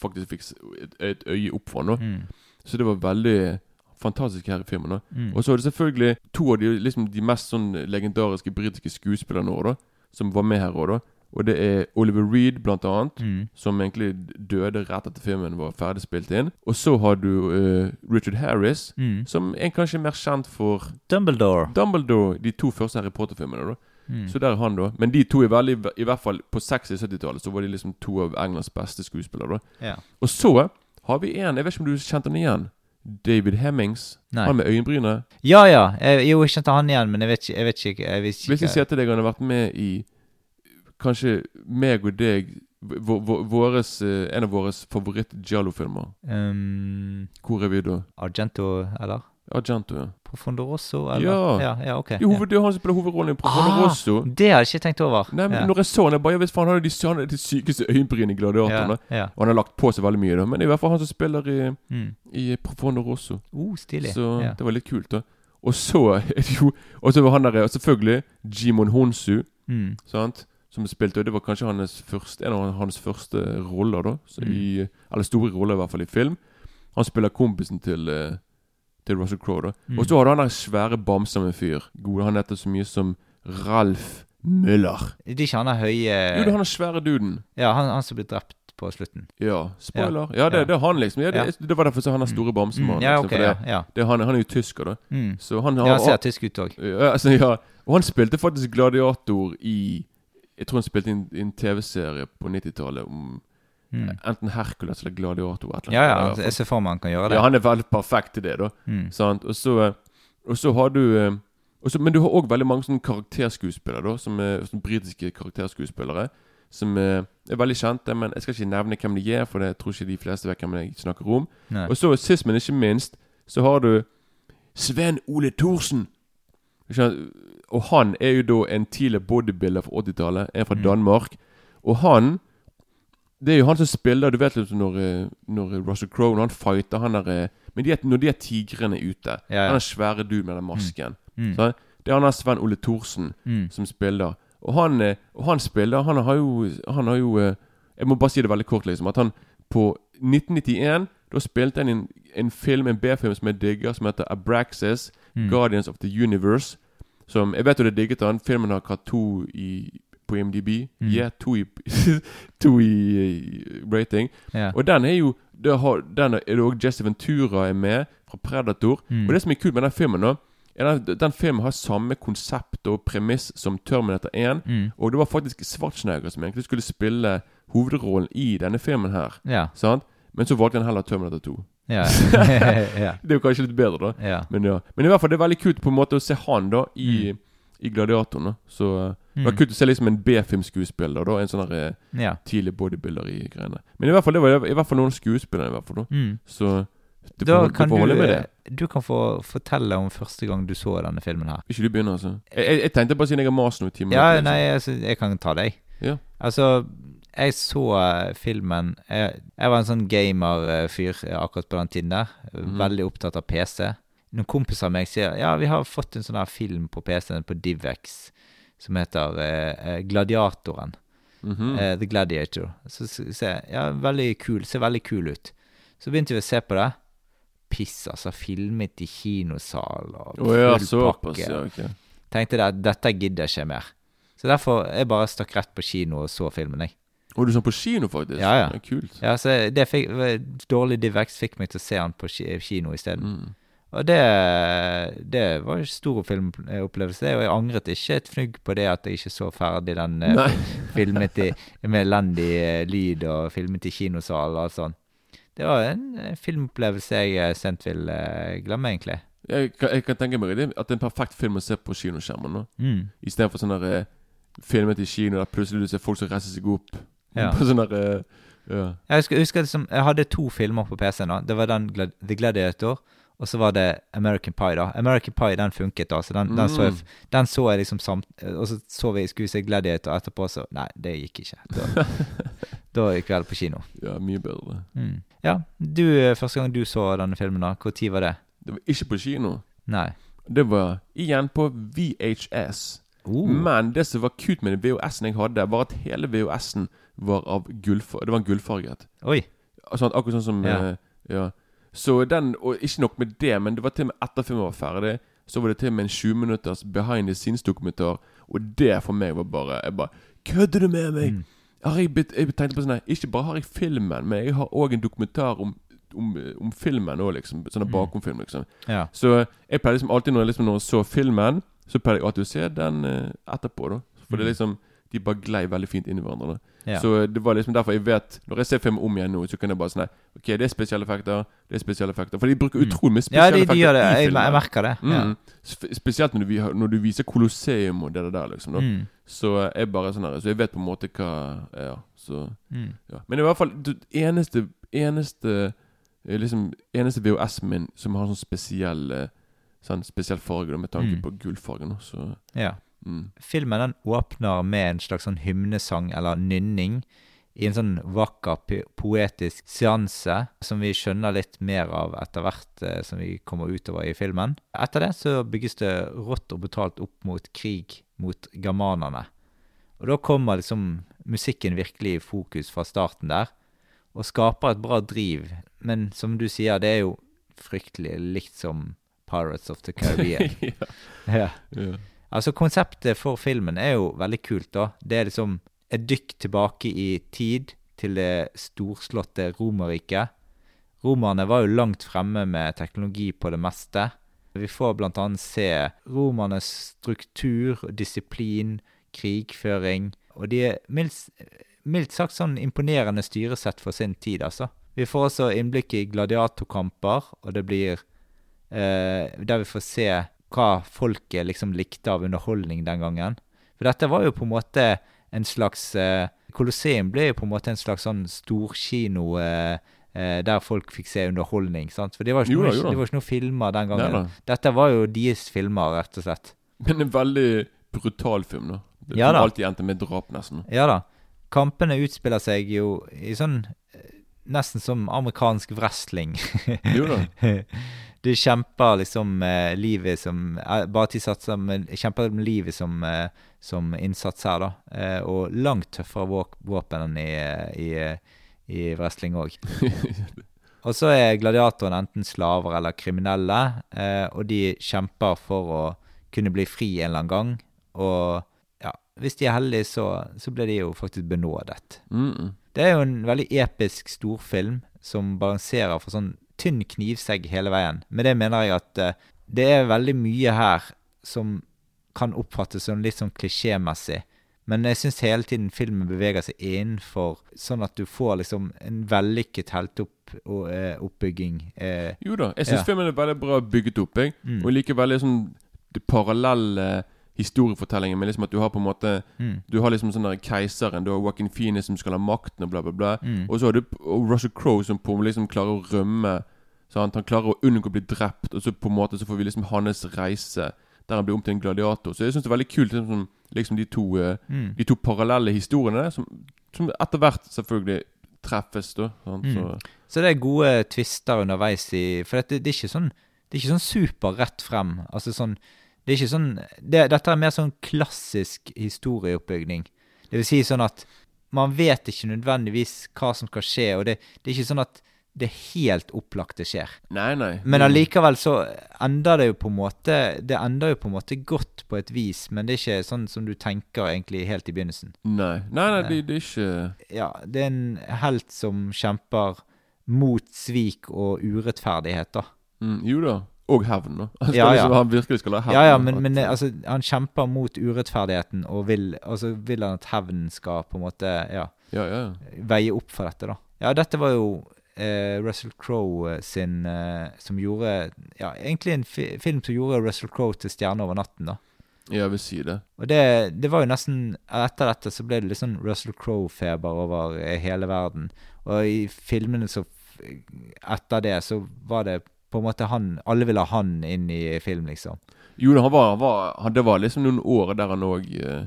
Speaker 5: faktisk fikk et, et øye opp for.
Speaker 4: Mm.
Speaker 5: Så det var veldig fantastisk her i filmen. da
Speaker 4: Mm.
Speaker 5: Og så er det selvfølgelig to av de, liksom, de mest sånn legendariske britiske skuespillerne også, som var med her òg. Og det er Oliver Reed, blant annet.
Speaker 4: Mm.
Speaker 5: Som egentlig døde rett etter filmen var ferdig spilt inn. Og så har du uh, Richard Harris,
Speaker 4: Mm.
Speaker 5: som er kanskje mer kjent for
Speaker 4: Dumbledore.
Speaker 5: Dumbledore, de to første Harry Potter-filmene. da
Speaker 4: Mm.
Speaker 5: Så der er han, da. Men de to er veldig I hvert fall på 60-70-tallet så var de liksom to av Englands beste skuespillere. da
Speaker 4: yeah.
Speaker 5: Og så har vi en Jeg vet ikke om du kjente han igjen. David Hemmings.
Speaker 4: Nei.
Speaker 5: Han med øyenbrynet.
Speaker 4: Ja, ja. Jeg, jo, jeg kjente han igjen, men jeg vet ikke Jeg vet ikke, jeg visste
Speaker 5: Hvis jeg sier til deg han har vært med i Kanskje meg og deg vå- vå- våres, eh, En av våre favoritt-Giallo-filmer.
Speaker 4: Um,
Speaker 5: Hvor er vi da?
Speaker 4: Argento, eller?
Speaker 5: Argento, ja.
Speaker 4: Profondo Rosso, eller?
Speaker 5: Ja.
Speaker 4: ja, ja ok.
Speaker 5: Det er, det er han som spiller hovedrollen i Profondo
Speaker 4: Ah,
Speaker 5: Rosso.
Speaker 4: Det har jeg ikke tenkt over.
Speaker 5: Nei, men
Speaker 4: ja.
Speaker 5: når jeg så han, jeg bare Jeg vet faen, han hadde de, han de sykeste øyenbrynene i Gladiatorene.
Speaker 4: ja, ja.
Speaker 5: Og han har lagt på seg veldig mye, da. Men det er i hvert fall han som spiller i,
Speaker 4: Mm.
Speaker 5: i Profondo Rosso.
Speaker 4: Oh, stilig.
Speaker 5: Så
Speaker 4: ja.
Speaker 5: det var litt kult, da. Og så er det jo Og så var han der, selvfølgelig Jimon Honsu,
Speaker 4: Mm.
Speaker 5: sant? Som spilte Og det var kanskje hans første, en av hans første roller, da. Så
Speaker 4: Mm.
Speaker 5: i, eller store roller, i hvert fall, i film. Han spiller kompisen til eh, Til Russell Crowe.
Speaker 4: Mm.
Speaker 5: Og så har du han der svære bamsen fyr. Gode, han heter så mye som Ralf Müller.
Speaker 4: Det er ikke han der høye
Speaker 5: Jo, det er han der svære duden.
Speaker 4: Ja, han, han som ble drept på slutten.
Speaker 5: Ja, spoiler. Ja, det,
Speaker 4: Ja.
Speaker 5: det er han, liksom. Ja, det, det var derfor så han er store bamsen.
Speaker 4: Mm.
Speaker 5: Mm.
Speaker 4: Ja,
Speaker 5: okay,
Speaker 4: ok.
Speaker 5: det,
Speaker 4: Ja,
Speaker 5: det, er han, han er jo tysker, da.
Speaker 4: Mm.
Speaker 5: Så han,
Speaker 4: ja,
Speaker 5: han,
Speaker 4: ser ser tysk ut òg.
Speaker 5: ja, altså, ja. Og han spilte faktisk gladiator i Jeg tror han spilte i en, i en TV-serie på 90-tallet om
Speaker 4: Mm.
Speaker 5: enten Hercules eller Gladiator. Eller
Speaker 4: Ja, ja,
Speaker 5: i
Speaker 4: jeg ser for meg han kan gjøre det.
Speaker 5: ja, han er veldig perfekt til det, da.
Speaker 4: Mm.
Speaker 5: Sant? Og så, eh, og så har du eh, og så, Men du har òg veldig mange sånne karakterskuespillere, da. Som er sånne britiske karakterskuespillere. Som er, er veldig kjente, men jeg skal ikke nevne hvem de er, for det tror ikke de fleste vet hvem jeg snakker om.
Speaker 4: Nei.
Speaker 5: Og så sist, men ikke minst, så har du Sven Ole Thorsen. Og han er jo da en tidligere bodybuilder fra 80-tallet. En fra
Speaker 4: Mm.
Speaker 5: Danmark. Og han Det er jo han som spiller Du vet liksom når, eh, når Russell Crowe Når han fighter han der eh, Men de er, når de er tigrene ute
Speaker 4: Ja, ja.
Speaker 5: Han er svære du med den masken.
Speaker 4: Mm.
Speaker 5: Så det er han der Sven Ole Thorsen
Speaker 4: Mm.
Speaker 5: som spiller. Og han, eh, og han spiller Han har jo, han har jo Jeg må bare si det veldig kort, liksom. At han på 1991 Da spilte han en, en film, en B-film som jeg digger, som heter Abraxas.
Speaker 4: Mm.
Speaker 5: Guardians of the Universe. Som Jeg vet jo det digget han. Filmen har hatt to i, på IMDb.
Speaker 4: Mm.
Speaker 5: Ja, to i To i, i rating.
Speaker 4: Ja.
Speaker 5: Og den er jo det har, Den er det òg Jesse Ventura er med, fra Predator.
Speaker 4: Mm.
Speaker 5: Og det som er kult med den filmen, da den, den filmen har samme konsept og premiss som Terminator 1.
Speaker 4: Mm.
Speaker 5: Og det var faktisk Schwarzenegger som egentlig skulle spille hovedrollen i denne filmen her. Sant? Men så valgte han heller Terminator 2.
Speaker 4: Ja. ja.
Speaker 5: Det er jo kanskje litt bedre, da.
Speaker 4: ja.
Speaker 5: Men ja Men i hvert fall det er veldig kult på en måte å se han da i, i Gladiatoren. da. Så eh,
Speaker 4: Mm.
Speaker 5: Man kunne se liksom en B-filmskuespiller. da En sånn der, eh,
Speaker 4: ja.
Speaker 5: tidlig bodybuilder i greiene. Men i hvert fall det var i hvert fall noen skuespillere. i hvert fall da
Speaker 4: Mm.
Speaker 5: Så du
Speaker 4: Da
Speaker 5: får,
Speaker 4: kan
Speaker 5: du holde med det.
Speaker 4: du kan få fortelle om første gang du så denne filmen her.
Speaker 5: Ikke du begynner, altså? Jeg, jeg, jeg tenkte bare siden jeg har mast noen timer.
Speaker 4: Ja, nei, altså, jeg kan ta deg.
Speaker 5: Ja.
Speaker 4: Altså, jeg så eh, filmen Jeg, jeg var en sånn gamer-fyr akkurat på den tiden der.
Speaker 5: Mm.
Speaker 4: Veldig opptatt av PC. Noen kompiser av meg sier ja, vi har fått en sånn her film på PC-en på Divex som heter eh, Gladiatoren. Gladiatoren.
Speaker 5: -hmm.
Speaker 4: eh, The Gladiator. Så se, ja, veldig kul, ser veldig kul ut. Så begynte vi å se på det. Piss, altså. Filmet i kinosal og
Speaker 5: Å ja,
Speaker 4: full
Speaker 5: såpass.
Speaker 4: pakke.
Speaker 5: Ja, okay.
Speaker 4: Tenkte at dette gidder jeg ikke mer. Så derfor jeg bare stakk rett på kino og så filmen, jeg.
Speaker 5: Og du så på kino, faktisk?
Speaker 4: Ja, ja.
Speaker 5: Det er kult.
Speaker 4: Ja, så det fikk, Dårlig Divex fikk meg til å se han på kino isteden.
Speaker 5: Mm.
Speaker 4: Og det, det var en stor filmopplevelse, og jeg angret ikke et fnugg på det at jeg ikke så ferdig den eh, filmet i, med elendig eh, lyd og filmet i kinosal og sånt. Det var en eh, filmopplevelse jeg sent vil glemme, egentlig.
Speaker 5: Jeg, kan- jeg kan tenke meg det, at det er en perfekt film å se på kinoskjermen.
Speaker 4: Mm.
Speaker 5: Istedenfor sånn der filmet i kino der plutselig du ser folk som reiser seg opp.
Speaker 4: Ja.
Speaker 5: På sånn der ja.
Speaker 4: Jeg husker, husker liksom, jeg hadde to filmer på PC-en. da. Det var den The Gladiator, og så var det American Pie. da. American Pie den funket, da. Så den, den, så, jeg,
Speaker 5: Mm.
Speaker 4: den så jeg liksom samt... Og så så vi skulle se Gladiator etterpå, så Nei, det gikk ikke. Da, da vi heller på kino.
Speaker 5: ja, mye bedre.
Speaker 4: Mm. Ja, du, eh, første gang du så denne filmen, da, når var det?
Speaker 5: Det var ikke på kino.
Speaker 4: Nei.
Speaker 5: Det var igjen på VHS.
Speaker 4: Oh.
Speaker 5: Men det som var kult med den VHS-en jeg hadde, var at hele VHS-en var av gullfarget. Det var gullfarget.
Speaker 4: Oi.
Speaker 5: Sånn, akkurat sånn som
Speaker 4: Ja.
Speaker 5: ja. Så den, og ikke nok med det, men det var til og med etter filmen var ferdig, så var det til og med en 20 minutters behind the scenes-dokumentar. Og det for meg var bare Jeg bare Kødder du med meg?
Speaker 4: Mm.
Speaker 5: Har jeg, bet- jeg tenkte på sånn her Ikke bare har jeg filmen, men jeg har òg en dokumentar om, om, om filmen òg, liksom. Sånn
Speaker 4: Mm.
Speaker 5: bakomfilm, liksom.
Speaker 4: Ja.
Speaker 5: Så jeg pleier liksom alltid når jeg, liksom, når jeg så filmen, så pleier jeg alltid å se den eh, etterpå, da. For det er
Speaker 4: Mm.
Speaker 5: liksom De bare glei veldig fint inn i hverandre.
Speaker 4: Ja.
Speaker 5: Så det var liksom derfor jeg vet Når jeg ser film om igjen nå, så kan jeg bare sånn Ok, det er spesielle effekter, det er spesielle effekter. For de bruker utrolig mye
Speaker 4: Mm. ja,
Speaker 5: spesielle
Speaker 4: de,
Speaker 5: effekter
Speaker 4: de gjør det. Jeg, jeg merker det.
Speaker 5: Mm. Ja. Spesielt når du, når du viser Colosseum og det der, liksom.
Speaker 4: Mm.
Speaker 5: Så jeg bare sånn her Så jeg vet på en måte hva Ja, så
Speaker 4: Mm.
Speaker 5: ja. Men i hvert fall det eneste Eneste eh, Liksom Eneste VHS-en min som har sånn spesiell eh, Sånn spesiell farge, da, med tanke
Speaker 4: Mm.
Speaker 5: på gullfargen. Så
Speaker 4: ja.
Speaker 5: Mm.
Speaker 4: Filmen den åpner med en slags sånn hymnesang eller nynning i en sånn vakker poetisk seanse som vi skjønner litt mer av etter hvert eh, som vi kommer utover i filmen. Etter det så bygges det rått og brutalt opp mot krig mot germanerne. Og da kommer liksom musikken virkelig i fokus fra starten der, og skaper et bra driv. Men som du sier, det er jo fryktelig likt som Pirates of the Caribbean.
Speaker 5: ja.
Speaker 4: ja. Altså Konseptet for filmen er jo veldig kult. da. Det er liksom et dykk tilbake i tid til det storslåtte Romerriket. Romerne var jo langt fremme med teknologi på det meste. Vi får annet se romernes struktur, disiplin, krigføring. Og de er mildt, mildt sagt sånn imponerende styresett for sin tid, altså. Vi får også innblikk i gladiatorkamper, og det blir eh, Der vi får se hva folket liksom likte av underholdning den gangen. For dette var jo på en måte en slags eh, Colosseum ble jo på en måte en slags sånn storkino eh, eh, der folk fikk se underholdning. sant? For det var ikke,
Speaker 5: Jo da,
Speaker 4: noe,
Speaker 5: jo
Speaker 4: det var ikke noen filmer den
Speaker 5: Nei
Speaker 4: gangen.
Speaker 5: da.
Speaker 4: Dette var jo deres filmer, rett og slett.
Speaker 5: Men en veldig brutal film, da. Det
Speaker 4: Ja da.
Speaker 5: alltid endte med drap, nesten.
Speaker 4: Ja da. Kampene utspiller seg jo i sånn Nesten som amerikansk wrestling.
Speaker 5: Jo da.
Speaker 4: De kjemper liksom eh, livet som eh, Bare til satser men kjemper med livet som, eh, som innsats her, da. Eh, Og langt tøffere våk- våpen enn i, i, i wrestling òg. Og så er gladiatoren enten slaver eller kriminelle, eh, og de kjemper for å kunne bli fri en eller annen gang. Og ja, hvis de er heldige, så, så blir de jo faktisk benådet.
Speaker 5: Mm -mm.
Speaker 4: Det er jo en veldig episk storfilm som balanserer for sånn tynn knivsegg hele veien. Med det mener jeg at eh, det er veldig mye her som kan oppfattes som litt sånn klisjémessig. Men jeg syns hele tiden filmen beveger seg innenfor, sånn at du får liksom en vellykket helteoppbygging. Eh,
Speaker 5: Jo da. Jeg syns
Speaker 4: Ja.
Speaker 5: filmen er veldig bra bygget opp, jeg.
Speaker 4: Mm.
Speaker 5: Og liker veldig sånn det parallelle historiefortellingen men liksom at du har på en måte
Speaker 4: mm,
Speaker 5: Du har liksom sånn der keiseren, du har Joaquin Phoenix som skal ha makten og bla, bla, bla.
Speaker 4: mm,
Speaker 5: Og så har du og Russell Crowe som på liksom klarer å rømme. Sant? Han klarer å unngå å bli drept, og så på en måte så får vi liksom hans reise der han blir om til en gladiator. Så jeg syns det er veldig kult liksom, liksom de to eh,
Speaker 4: mm.
Speaker 5: De to parallelle historiene som, som etter hvert selvfølgelig treffes, da.
Speaker 4: Mm.
Speaker 5: Så,
Speaker 4: Så det er gode twister underveis i For det, det er ikke sånn Det er ikke sånn super rett frem. Altså sånn Det er ikke sånn det, Dette er mer sånn klassisk historieoppbygning. Det vil si sånn at man vet ikke nødvendigvis hva som skal skje, og det, det er ikke sånn at det helt opplagt skjer.
Speaker 5: nei, nei.
Speaker 4: Men
Speaker 5: Mm.
Speaker 4: allikevel så ender det jo på en måte Det ender jo på en måte godt på et vis, men det er ikke sånn som du tenker egentlig helt i begynnelsen.
Speaker 5: Nei, nei, nei det, det er ikke
Speaker 4: Ja, det er en helt som kjemper mot svik og urettferdighet, da.
Speaker 5: mm, Jo da. Og hevn. Han,
Speaker 4: Ja, ja.
Speaker 5: liksom, han virkelig skal ha hevn.
Speaker 4: Ja, ja, men,
Speaker 5: At-
Speaker 4: men altså, han kjemper mot urettferdigheten og vil, altså, vil han at hevnen skal på en måte ja,
Speaker 5: Ja, ja.
Speaker 4: veie opp for dette, da. Ja, dette var jo eh, Russell Crowe sin eh, Som gjorde Ja, egentlig en fi film som gjorde Russell Crowe til stjerne over natten, da.
Speaker 5: Jeg vil si det.
Speaker 4: Og det, det var jo nesten Etter dette så ble det litt sånn Russell Crowe-feber over eh, hele verden. Og i filmene så Etter det så var det på en måte han Alle ville ha han inn i film, liksom.
Speaker 5: Jo han var, han var han, Det var liksom noen år der han òg eh,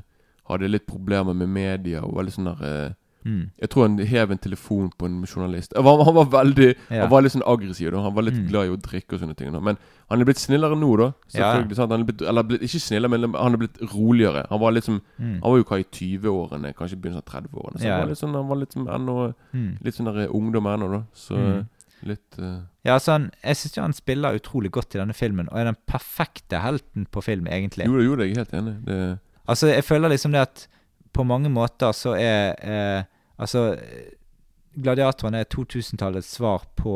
Speaker 5: hadde litt problemer med media og litt sånn der eh,
Speaker 4: Mm.
Speaker 5: Jeg tror han hev en telefon på en journalist. Han var, han var veldig
Speaker 4: Ja.
Speaker 5: Han var litt sånn aggressiv. Da. Han var litt
Speaker 4: Mm.
Speaker 5: glad i å drikke og sånne ting. Da. Men han er blitt snillere nå, da.
Speaker 4: Ja.
Speaker 5: Sant? Han er blitt, eller blitt, ikke snillere, men han er blitt roligere. Han var litt som
Speaker 4: Mm.
Speaker 5: Han var jo hva i 20-årene, kanskje begynnelsen av 30-årene. Så
Speaker 4: Ja.
Speaker 5: han var litt sånn Han var litt som ennå
Speaker 4: Mm.
Speaker 5: Litt sånn der ungdom ennå, da. Så
Speaker 4: Mm.
Speaker 5: Litt uh...
Speaker 4: Ja, altså han, Jeg syns han spiller utrolig godt i denne filmen, og er den perfekte helten på film, egentlig.
Speaker 5: Jo det jo jeg er helt enig. Det,
Speaker 4: Altså, jeg føler liksom det at på mange måter så er eh, Altså, Gladiatoren er 2000-tallets svar på,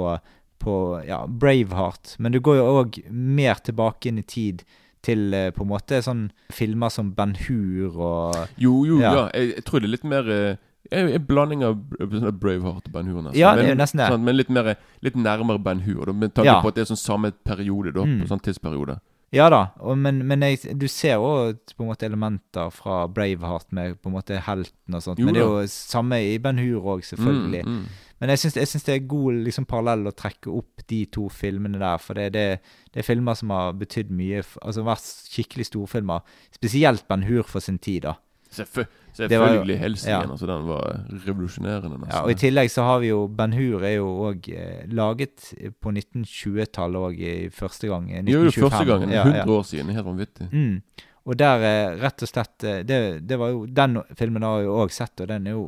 Speaker 4: på ja, Braveheart, men du går jo òg mer tilbake inn i tid til eh, på en måte sånn filmer som Ben Hur og
Speaker 5: Jo, jo, ja.
Speaker 4: Ja.
Speaker 5: Jeg, jeg tror det er litt mer eh, en blanding av sånn Braveheart og Ben Hur. nesten.
Speaker 4: Ja, det er jo
Speaker 5: Men-
Speaker 4: nesten det.
Speaker 5: sant, men litt, mer, litt nærmere Ben Hur. Med tanke
Speaker 4: Ja.
Speaker 5: på at det er sånn samme periode. da
Speaker 4: Mm.
Speaker 5: på sånn tidsperiode
Speaker 4: Ja da, og, men, men jeg, du ser òg måte elementer fra Braveheart med på en måte helten og sånt.
Speaker 5: Jo
Speaker 4: men det er jo samme i Ben Hur òg, selvfølgelig.
Speaker 5: Mm, mm.
Speaker 4: Men jeg syns, det er god liksom, parallell å trekke opp de to filmene der. For det, det, det er filmer som har betydd mye. Altså vært skikkelig storfilmer. Spesielt Ben Hur for sin tid, da.
Speaker 5: Selvfø
Speaker 4: Det var jo-
Speaker 5: selvfølgelig
Speaker 4: Helsingen.
Speaker 5: Altså, den var revolusjonerende. nesten.
Speaker 4: Ja, og I tillegg så har vi jo Ben Hur er jo òg eh, laget på 1920-tallet òg første gang. 1925.
Speaker 5: Jo, jo, første gangen.
Speaker 4: Ja,
Speaker 5: 100
Speaker 4: ja.
Speaker 5: år siden. Helt vanvittig.
Speaker 4: Mm. Og der eh, rett og slett eh, det, det var jo, Den filmen har jeg jo òg sett, og den er jo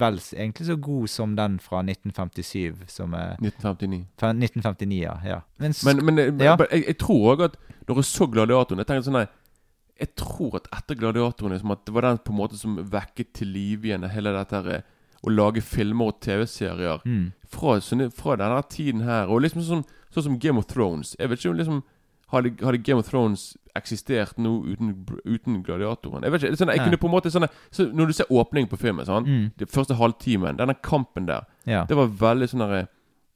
Speaker 4: vel egentlig så god som den fra 1957. Som er
Speaker 5: 1959.
Speaker 4: 1959, ja. ja. Men,
Speaker 5: Men, men
Speaker 4: Ja.
Speaker 5: jeg, jeg tror òg at når jeg så Gladiatoren Jeg tenkte sånn nei, Jeg tror at etter Gladiatoren liksom at det var den på en måte som vekket til live igjen hele dette her, eh, å lage filmer og TV-serier
Speaker 4: mm,
Speaker 5: fra, fra denne tiden her. Og liksom sånn, sånn som Game of Thrones. Jeg vet ikke om liksom hadde, hadde Game of Thrones eksistert nå uten, uten Gladiatoren? Jeg vet ikke, sånn, jeg
Speaker 4: Nei.
Speaker 5: kunne på en måte sånn så Når du ser åpningen på filmen, sånn,
Speaker 4: mm,
Speaker 5: den første halvtimen, denne kampen der
Speaker 4: ja.
Speaker 5: Det var veldig sånn derre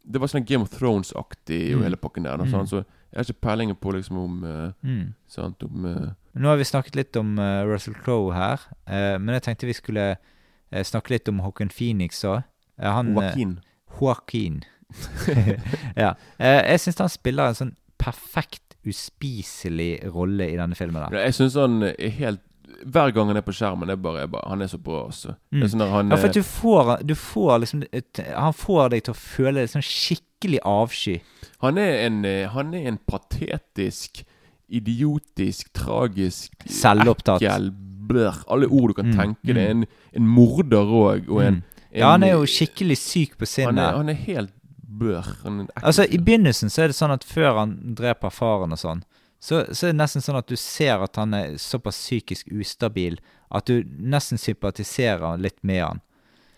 Speaker 5: Det var sånn Game of Thrones-aktig og
Speaker 4: Mm.
Speaker 5: hele pakken der. Noe,
Speaker 4: Mm.
Speaker 5: så jeg har ikke peiling på liksom om uh,
Speaker 4: Mm.
Speaker 5: Sant, om eh,
Speaker 4: Nå har vi snakket litt om uh, Russell Crowe her, uh, men jeg tenkte vi skulle uh, snakke litt om Håkon Phoenix òg. han
Speaker 5: Joaquin.
Speaker 4: Joaquin. ja. Jeg syns han spiller en sånn perfekt uspiselig rolle i denne filmen. Da.
Speaker 5: Jeg syns han er helt Hver gang han er på skjermen, er bare, bare Han er så bra, altså.
Speaker 4: Mm.
Speaker 5: sånn han
Speaker 4: Ja, for du får, du får liksom et, Han får deg til å føle sånn skikkelig avsky.
Speaker 5: Han er en, han er en patetisk, idiotisk, tragisk
Speaker 4: Selvopptatt.
Speaker 5: Ekkel, blør. Alle ord du kan
Speaker 4: Mm,
Speaker 5: tenke. Er
Speaker 4: mm.
Speaker 5: en, en morder òg, og en,
Speaker 4: Mm. Ja, han er jo skikkelig syk på
Speaker 5: han er,
Speaker 4: sinnet.
Speaker 5: han er helt bør. Han er en ekkel
Speaker 4: Altså, I begynnelsen så er det sånn at før han dreper faren og sånn, så, så er det nesten sånn at du ser at han er såpass psykisk ustabil at du nesten sympatiserer litt med han.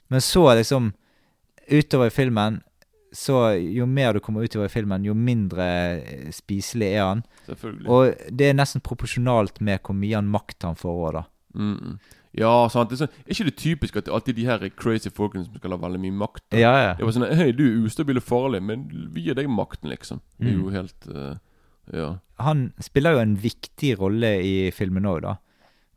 Speaker 4: Men så liksom, utover i filmen så jo mer du kommer utover i filmen, jo mindre eh, spiselig er han.
Speaker 5: Selvfølgelig.
Speaker 4: Og det er nesten proporsjonalt med hvor mye han makt han får òg, da.
Speaker 5: Mm, mm. Ja, sant. Det er, sånn, er ikke det typisk at det alltid de her crazy folkene som skal ha veldig mye makt? da?
Speaker 4: Ja, ja.
Speaker 5: Det var sånn Hei, du er ustabil og farlig, men vi gir deg makten, liksom. Det er
Speaker 4: Mm.
Speaker 5: jo helt uh, Ja.
Speaker 4: Han spiller jo en viktig rolle i filmen òg, da.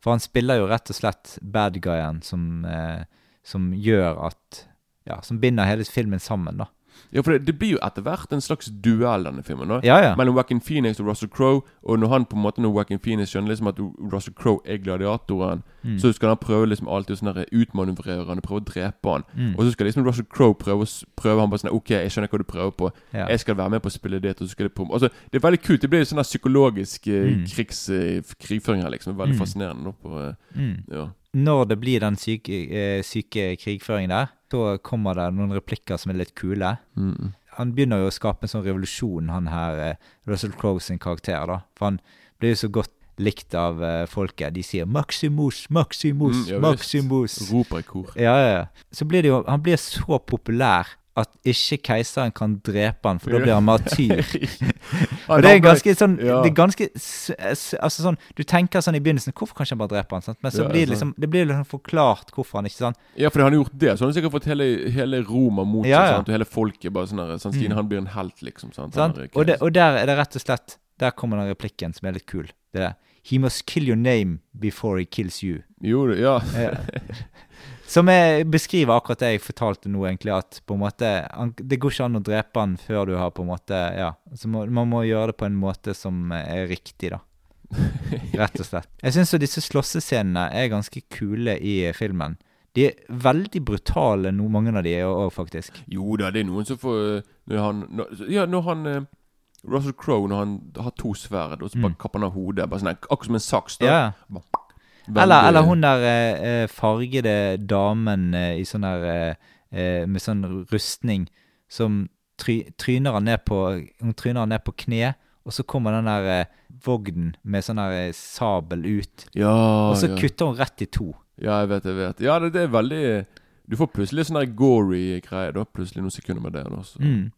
Speaker 4: For han spiller jo rett og slett bad guyen som, eh, som gjør at Ja, som binder hele filmen sammen, da.
Speaker 5: Ja, for det, det blir jo etter hvert en slags duell, denne filmen. da
Speaker 4: Ja, ja.
Speaker 5: Mellom Joaquin Phoenix og Russell Crowe. Og når han på en måte Når Joaquin Phoenix skjønner liksom at Russell Crowe er gladiatoren,
Speaker 4: Mm.
Speaker 5: så skal han prøve liksom alltid sånn der utmanøvrere han og prøve å drepe han.
Speaker 4: Mm.
Speaker 5: Og så skal liksom Russell Crowe prøve, prøve han bare sånn OK, jeg skjønner hva du prøver på.
Speaker 4: Ja.
Speaker 5: Jeg skal være med på å spille det, og så skal det på Altså, Det er veldig kult. Det blir sånn der psykologisk eh,
Speaker 4: Mm.
Speaker 5: krigs, eh, krigføring her, liksom. Veldig
Speaker 4: Mm.
Speaker 5: fascinerende. da, På, eh,
Speaker 4: Mm.
Speaker 5: ja.
Speaker 4: Når det blir den syke, eh, syke krigføringen der, så kommer det noen replikker som er litt kule.
Speaker 5: Mm.
Speaker 4: Han begynner jo å skape en sånn revolusjon, han her eh, Russell Crowe sin karakter, da. For han blir jo så godt likt av uh, folket. De sier 'Maximus, Maximus,
Speaker 5: Mm, ja.
Speaker 4: Maximus'.
Speaker 5: Roper i kor.
Speaker 4: Ja, ja, ja. Så blir det jo Han blir så populær at ikke keiseren kan drepe han, for da blir han martyr. Og det er ganske sånn Det er ganske Altså sånn Du tenker sånn i begynnelsen Hvorfor kan ikke han bare drepe han? Sant? Men så blir det liksom Det blir liksom forklart hvorfor han ikke sant?
Speaker 5: Ja, for han har gjort det. Så han har sikkert fått hele, hele Roma mot seg.
Speaker 4: ja.
Speaker 5: ja. Og hele folket bare sånn sånn, Stine,
Speaker 4: Mm.
Speaker 5: han blir en helt, liksom. Sant?
Speaker 4: sant? Og, det, og der er det rett og slett Der kommer den replikken som er litt kul. Det er He must kill your name before he kills you.
Speaker 5: Jo, ja.
Speaker 4: Som jeg beskriver akkurat det jeg fortalte nå, egentlig. At på en måte Det går ikke an å drepe han før du har på en måte Ja. Så må, man må gjøre det på en måte som er riktig, da. Rett og slett. Jeg syns disse slåssescenene er ganske kule i filmen. De er veldig brutale, no, mange av de er òg, faktisk.
Speaker 5: Jo da, det er noen som får Når han når, Ja, når han eh, Russell Crowe, når han har to sverd, og så bare
Speaker 4: Mm.
Speaker 5: kapper han av hodet. Bare sånn, Akkurat som en saks. da.
Speaker 4: Ja.
Speaker 5: Veldig-
Speaker 4: Eller, eller hun der eh, eh, fargede damen eh, i sånn der eh, eh, Med sånn rustning som try, tryner han ned på Hun tryner han ned på kne, og så kommer den der eh, vognen med sånn der eh, sabel ut.
Speaker 5: Ja,
Speaker 4: Og så
Speaker 5: ja.
Speaker 4: kutter hun rett i to.
Speaker 5: ja, jeg vet, jeg vet. Ja, det, det er veldig Du får plutselig sånn der gory greie, da. Plutselig noen sekunder med det. Da, så.
Speaker 4: Mm.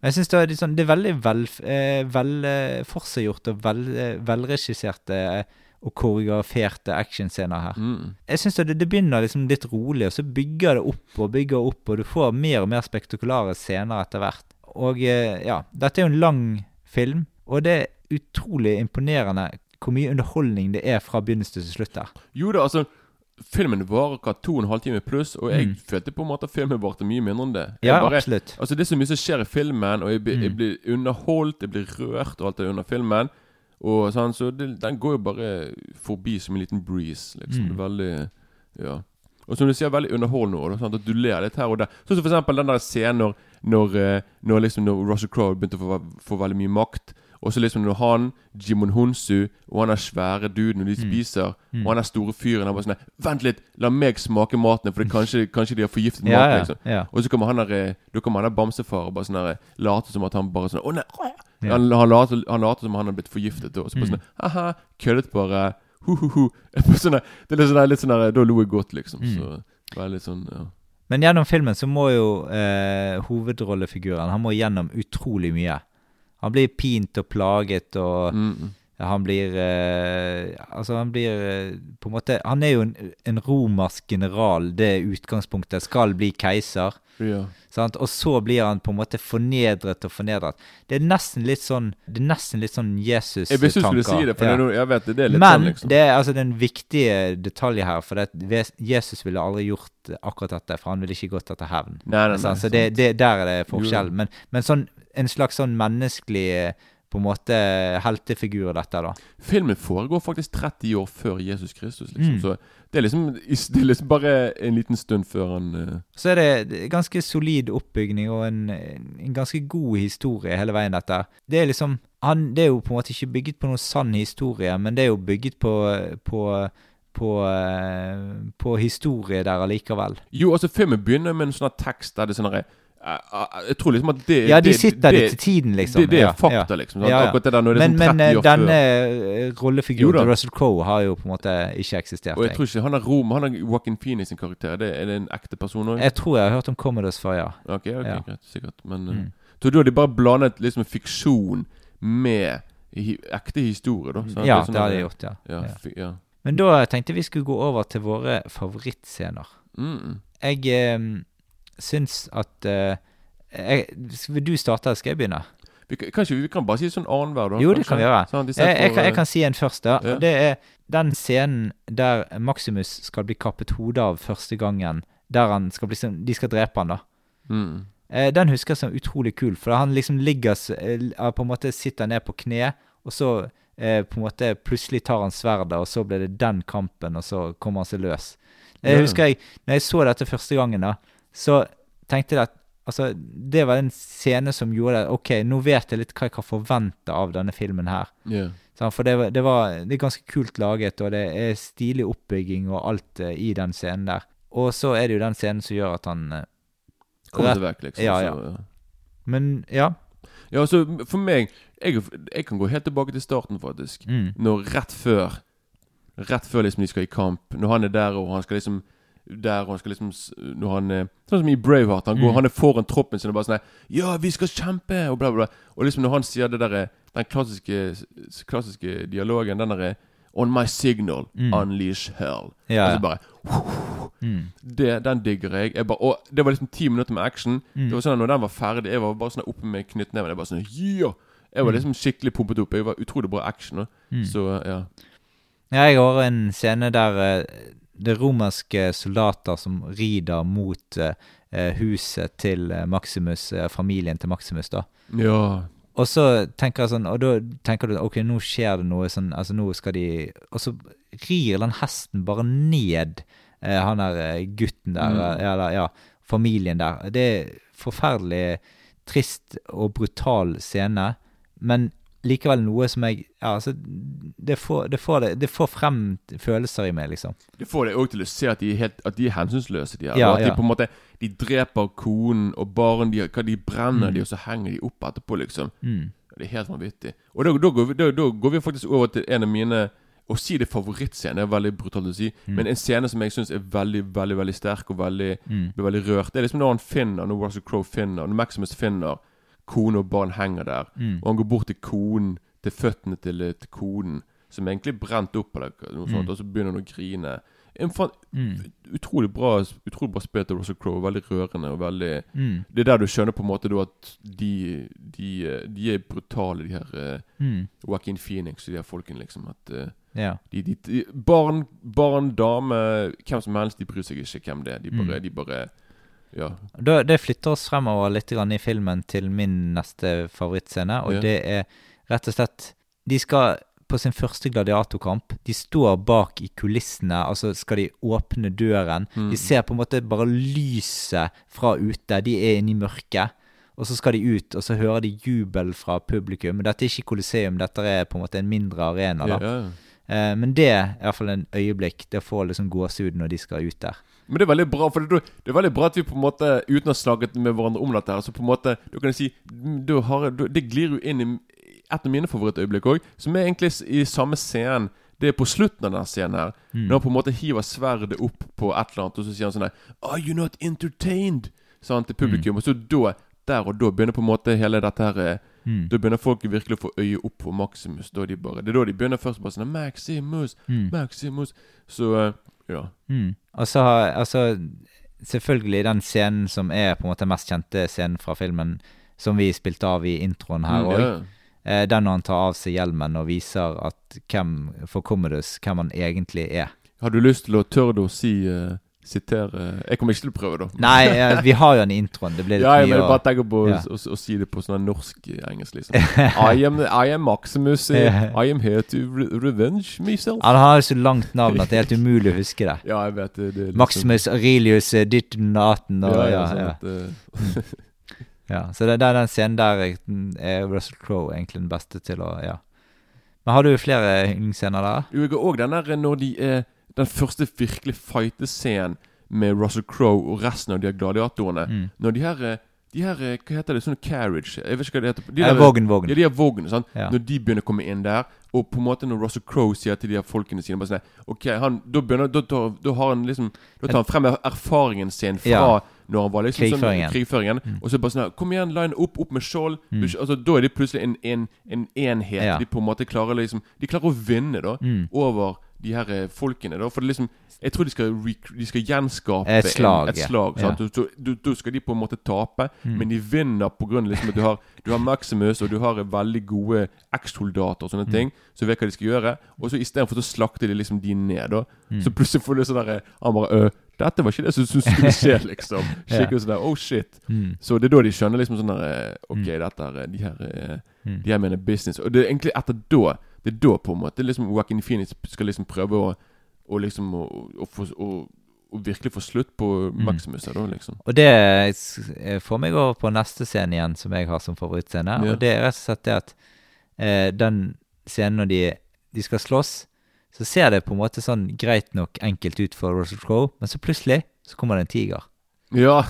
Speaker 4: Men jeg synes det, er sånn- det er veldig vel, eh, velforseggjort og vel, eh, velregisserte eh, og koreograferte actionscener her.
Speaker 5: Mm.
Speaker 4: Jeg syns det, det begynner liksom litt rolig, og så bygger det opp og bygger opp, og du får mer og mer spektakulære scener etter hvert. Og eh, ja, dette er jo en lang film, og det er utrolig imponerende hvor mye underholdning det er fra begynnelse til slutt her.
Speaker 5: Jo da, altså Filmen varer hva to og en halv time pluss, og jeg
Speaker 4: Mm.
Speaker 5: følte på en måte at filmen varte mye mindre enn det. Jeg
Speaker 4: Ja,
Speaker 5: bare-
Speaker 4: absolutt.
Speaker 5: Altså Det er så mye som skjer i filmen, og jeg, blir- jeg
Speaker 4: Mm.
Speaker 5: blir underholdt, jeg blir rørt og alt det under filmen. Og sånn, Så det, den går jo bare forbi som en liten breeze. Liksom.
Speaker 4: Mm.
Speaker 5: Er veldig Ja. Og som du sier, veldig underholdende. Og, sånn, at du ler litt her og der. Sånn som for eksempel den der scenen når, når, eh, når, liksom, når Russell Crowe begynte å få, få veldig mye makt. Og så liksom når han, Jimon Hunsu og han er svære duden og de
Speaker 4: Mm.
Speaker 5: spiser,
Speaker 4: Mm.
Speaker 5: og han er store fyren Han bare sånn Vent litt, la meg smake maten, for det kanskje, kanskje de har forgiftet
Speaker 4: Ja,
Speaker 5: maten.
Speaker 4: ja,
Speaker 5: liksom
Speaker 4: ja.
Speaker 5: og så kommer han der eh, Da kommer han der bamsefar og bare sånn late later som at han bare sånn Å nei!
Speaker 4: Ja.
Speaker 5: Han, han, later, han later som han har blitt forgiftet. Og så bare
Speaker 4: Mm.
Speaker 5: sånn Haha, køddet bare. Hu-hu-hu. Sånne, Det er litt sånn litt sånn der Da lo jeg godt, liksom.
Speaker 4: Mm.
Speaker 5: Så veldig sånn ja.
Speaker 4: Men gjennom filmen så må jo eh, hovedrollefiguren Han må gjennom utrolig mye. Han blir pint og plaget, og
Speaker 5: Mm, mm.
Speaker 4: han blir eh, Altså, han blir eh, på en måte Han er jo en, en romersk general, det er utgangspunktet. Skal bli keiser.
Speaker 5: Ja.
Speaker 4: Og så blir han på en måte fornedret og fornedret. Det er nesten litt sånn Det er nesten litt sånn Jesus-tanker.
Speaker 5: Jeg visste du skulle si det, for
Speaker 4: Ja.
Speaker 5: det jeg vet det. Det er litt
Speaker 4: Men
Speaker 5: sånn, liksom.
Speaker 4: det er altså den viktige detaljen her, for det, Jesus ville aldri gjort akkurat dette, for han ville ikke gått etter hevn.
Speaker 5: Nei, nei, nei,
Speaker 4: så det, det, der er det forskjell. Men, men sånn, en slags sånn menneskelig på en måte heltefigur, dette, da.
Speaker 5: Filmen foregår faktisk 30 år før Jesus Kristus, liksom.
Speaker 4: Mm.
Speaker 5: Så det er liksom Det er liksom bare en liten stund før han uh...
Speaker 4: Så er det ganske solid oppbygning og en, en ganske god historie hele veien, dette. Det er liksom han, Det er jo på en måte ikke bygget på noen sann historie, men det er jo bygget på på, på, eh, på historie der allikevel.
Speaker 5: Jo, altså filmen begynner med en sånn tekst der det er sånn herre Jeg tror liksom at det
Speaker 4: Ja, de sitter det,
Speaker 5: det-
Speaker 4: til tiden, liksom.
Speaker 5: Det, det er fakta,
Speaker 4: ja.
Speaker 5: liksom.
Speaker 4: Ja, ja.
Speaker 5: Akkurat det der når det er
Speaker 4: Men,
Speaker 5: sånn
Speaker 4: men
Speaker 5: 30
Speaker 4: eh,
Speaker 5: år
Speaker 4: denne eh, rollefiguren til Russell Crowe har jo på en måte ikke eksistert.
Speaker 5: Og jeg tror ikke han er Rom Han er Joaquin Phoenix sin karakter. Det, er det en ekte person òg?
Speaker 4: Jeg tror jeg har hørt om Commodus før, ja.
Speaker 5: Ok, ok,
Speaker 4: Ja.
Speaker 5: greit. Sikkert. Men
Speaker 4: Mm.
Speaker 5: Så du de bare blandet liksom fiksjon med hi ekte historie, da? sant?
Speaker 4: Ja,
Speaker 5: det, sånn
Speaker 4: det har
Speaker 5: der-
Speaker 4: de gjort, ja.
Speaker 5: Ja,
Speaker 4: ja.
Speaker 5: ja.
Speaker 4: Men da tenkte vi skulle gå over til våre favorittscener.
Speaker 5: Mm.
Speaker 4: Jeg eh, syns at eh, jeg, Vil du starte, eller skal jeg begynne?
Speaker 5: Vi, kan, kanskje vi kan bare si sånn annenhver, da?
Speaker 4: Jo, det
Speaker 5: kanskje?
Speaker 4: kan vi gjøre.
Speaker 5: Sånn,
Speaker 4: Jeg, jeg, kan, jeg kan si en først, da.
Speaker 5: Ja.
Speaker 4: Det er den scenen der Maximus skal bli kappet hodet av første gangen. Der han skal bli, sånn- de skal drepe han, da.
Speaker 5: mm.
Speaker 4: Eh, den husker jeg som utrolig kul, for han liksom ligger eh, på en måte sitter ned på kne, og så på en måte plutselig tar han sverdet, og så blir det den kampen, og så kommer han seg løs. Jeg husker jeg, når jeg så dette første gangen, da, så tenkte jeg at altså, det var en scene som gjorde at OK, nå vet jeg litt hva jeg kan forvente av denne filmen her. Yeah. For det, var- det, var, det er ganske kult laget, og det er stilig oppbygging og alt eh, i den scenen der. Og så er det jo den scenen som gjør at han Kommer
Speaker 5: Kom
Speaker 4: Rett-
Speaker 5: vekk, liksom.
Speaker 4: Ja, ja.
Speaker 5: Så,
Speaker 4: Men ja.
Speaker 5: ja, altså, for meg jeg, jeg kan gå helt tilbake til starten, faktisk.
Speaker 4: Mm.
Speaker 5: Når rett før Rett før liksom de skal i kamp. Når han er der, og han skal liksom der og han skal liksom Når han eh, Sånn som i Braveheart. Han, går,
Speaker 4: Mm.
Speaker 5: han er foran troppen sin og bare sånn Ja, vi skal kjempe! Og bla, bla, bla. Og liksom når han sier det derre Den klassiske, klassiske dialogen, den derre On my signal,
Speaker 4: Mm.
Speaker 5: unleash hell.
Speaker 4: Ja,
Speaker 5: Og så bare
Speaker 4: Mm.
Speaker 5: det, Den digger jeg. jeg bare, og det var liksom ti minutter med action.
Speaker 4: Mm.
Speaker 5: Det var sånn at Når den var ferdig, jeg var bare sånn oppe med knyttneven. Jeg bare sånn Yeah! Jeg var
Speaker 4: Mm.
Speaker 5: liksom skikkelig pumpet opp. Jeg var utrolig bra action.
Speaker 4: Mm.
Speaker 5: Så ja.
Speaker 4: Ja, jeg har en scene der eh, det er romerske soldater som rider mot eh, huset til Maximus, eh, familien til Maximus, da.
Speaker 5: Ja.
Speaker 4: Og så tenker jeg sånn, og da tenker du ok, nå skjer det noe sånn, altså nå skal de Og så rir den hesten bare ned eh, han der eh, gutten der,
Speaker 5: Mm.
Speaker 4: eller ja, familien der. Det er forferdelig trist og brutal scene, men likevel noe som jeg Ja, altså Det får, det får, det, det får frem følelser i meg, liksom.
Speaker 5: Det får deg òg til å se at de er, helt, at de er hensynsløse. De, her,
Speaker 4: Ja,
Speaker 5: at
Speaker 4: ja.
Speaker 5: de på en måte De dreper konen og barn. De, de brenner
Speaker 4: Mm.
Speaker 5: de, og så henger de opp etterpå, liksom.
Speaker 4: Mm.
Speaker 5: Det er helt vanvittig. Og da, da, går vi, da, da går vi faktisk over til en av mine Å si det favorittscene er veldig brutalt å si,
Speaker 4: Mm.
Speaker 5: men en scene som jeg syns er veldig veldig, veldig sterk og veldig
Speaker 4: Mm.
Speaker 5: blir veldig rørt. Det er liksom når han finner Når Russell Crowe finner Når Maximus finner kone og barn henger der.
Speaker 4: Mm.
Speaker 5: Og han går bort til konen, til føttene til, til konen, som egentlig brent opp, eller noe sånt,
Speaker 4: Mm.
Speaker 5: og så begynner han å grine. En fan,
Speaker 4: Mm.
Speaker 5: utrolig bra Utrolig bra spilt av Russell Crowe. Veldig rørende. og veldig
Speaker 4: Mm.
Speaker 5: Det er der du skjønner på en måte da at de, de, eh, de er brutale, de her eh,
Speaker 4: Mm.
Speaker 5: Joaquin Phoenix og de her folkene, liksom. At uh,
Speaker 4: Ja.
Speaker 5: de, de, de, barn, barn, dame, hvem som helst, de bryr seg ikke hvem det er. De bare,
Speaker 4: Mm.
Speaker 5: de bare Ja.
Speaker 4: Da, det flytter oss fremover litt grann i filmen til min neste favorittscene, og
Speaker 5: Ja.
Speaker 4: det er rett og slett De skal på sin første gladiatorkamp. De står bak i kulissene, altså skal de åpne døren.
Speaker 5: Mm.
Speaker 4: De ser på en måte bare lyset fra ute. De er inne i mørket. Og så skal de ut, og så hører de jubel fra publikum. Men dette er ikke Colosseum, dette er på en måte en mindre arena. da.
Speaker 5: ja.
Speaker 4: Eh, men det er iallfall en øyeblikk. Det får liksom gåsehud når de skal ut der.
Speaker 5: Men det er veldig bra For det, det er veldig bra at vi på en måte uten å ha snakket med hverandre om dette, her så på en måte Du kan si du har, du, Det glir jo inn i et av mine favorittøyeblikk òg, som er egentlig i samme scenen. Det er på slutten av denne scenen her.
Speaker 4: Mm.
Speaker 5: Når han på en måte hiver sverdet opp på et eller annet, og så sier han sånn her Are you not entertained? Sa han til publikum. Og så da, der og da, begynner på en måte hele dette her eh,
Speaker 4: Mm.
Speaker 5: Da begynner folk virkelig å få øye opp for Maximus. Da de bare, det er da de begynner først bare sånn Maximus,
Speaker 4: Mm.
Speaker 5: Maximus. Så eh, ja.
Speaker 4: Mm. Og så har altså Selvfølgelig den scenen som er på en måte mest kjente scenen fra filmen, som vi spilte av i introen her òg.
Speaker 5: Mm,
Speaker 4: yeah. den når han tar av seg hjelmen og viser at hvem for Commodus hvem han egentlig er.
Speaker 5: Har du lyst til å tørre å si eh, Sitere Jeg kommer ikke til å prøve, da.
Speaker 4: Nei, ja, vi har jo den intro introen. Det blir litt
Speaker 5: Ja, jeg
Speaker 4: mye
Speaker 5: men
Speaker 4: å-
Speaker 5: bare tenker på å-
Speaker 4: Ja.
Speaker 5: å å si det på sånn norsk-engelsk, liksom. I am, I am Maximus. eh, I am here to re revenge myself.
Speaker 4: Han har jo så langt navn at det er helt umulig å huske det.
Speaker 5: Ja, jeg vet det. det liksom-
Speaker 4: Maximus Aurelius Dittonaten ditten og
Speaker 5: ja,
Speaker 4: ja,
Speaker 5: ja, sånn at, eh,
Speaker 4: ja. Så det, det er den scenen der jeg- er Russell Crowe egentlig den beste til å Ja. Men har du flere yndlingsscener der?
Speaker 5: Jo, jeg har òg den der når de er Den første virkelig fightescenen med Russell Crowe og resten av de her gladiatorene.
Speaker 4: Mm.
Speaker 5: Når de her eh, De her eh, Hva heter det? Sånne carriage Jeg vet ikke hva det heter. De der-
Speaker 4: Vågen, vågen.
Speaker 5: Ja, de her Vogn, sant?
Speaker 4: Ja.
Speaker 5: Når de begynner å komme inn der, og på en måte når Russell Crowe sier til de her folkene sine bare sånn Ok, han, da begynner Da, da, da har han liksom Da tar han frem erfaringen sin fra
Speaker 4: Ja.
Speaker 5: når han var liksom
Speaker 4: Krigføringen.
Speaker 5: sånn Krigføringen.
Speaker 4: Mm.
Speaker 5: Og så bare sånn Kom igjen, line opp, opp med skjold.
Speaker 4: Mm.
Speaker 5: Altså, da er de plutselig en, en, en enhet.
Speaker 4: Ja.
Speaker 5: De på en måte klarer liksom De klarer å vinne, da,
Speaker 4: Mm.
Speaker 5: over de her eh, folkene. da For det liksom Jeg tror de skal, de skal gjenskape
Speaker 4: Et slag,
Speaker 5: en, et slag?
Speaker 4: Ja.
Speaker 5: Du- Da skal de på en måte tape,
Speaker 4: Mm.
Speaker 5: men de vinner på grunn av liksom at du har, du har Maximus, og du har veldig gode ekssoldater og sånne
Speaker 4: Mm.
Speaker 5: ting, så vet hva de skal gjøre. Og så istedenfor så slakter de liksom de ned, da.
Speaker 4: Mm.
Speaker 5: Så plutselig får du sånn derre Han bare øh, Dette var ikke det som skulle skje, liksom. Skikkelig sånn der Oh shit.
Speaker 4: Mm.
Speaker 5: Så det er da de skjønner liksom sånn der eh, Ok,
Speaker 4: Mm.
Speaker 5: dette er De her eh,
Speaker 4: Mm.
Speaker 5: De her mener business. Og det er egentlig etter da Det er da på en måte liksom Joaquin Phoenix skal liksom prøve å å liksom å, å, få- å, virkelig få slutt på
Speaker 4: Mm.
Speaker 5: Maximus Mm. da, liksom.
Speaker 4: Og det får meg over på neste scene igjen, som jeg har som favorittscene.
Speaker 5: Ja.
Speaker 4: Og det er rett og slett det at eh, den scenen når de, de skal slåss, så ser det på en måte sånn greit nok enkelt ut for Russell Crowe, men så plutselig så kommer det en tiger.
Speaker 5: Ja.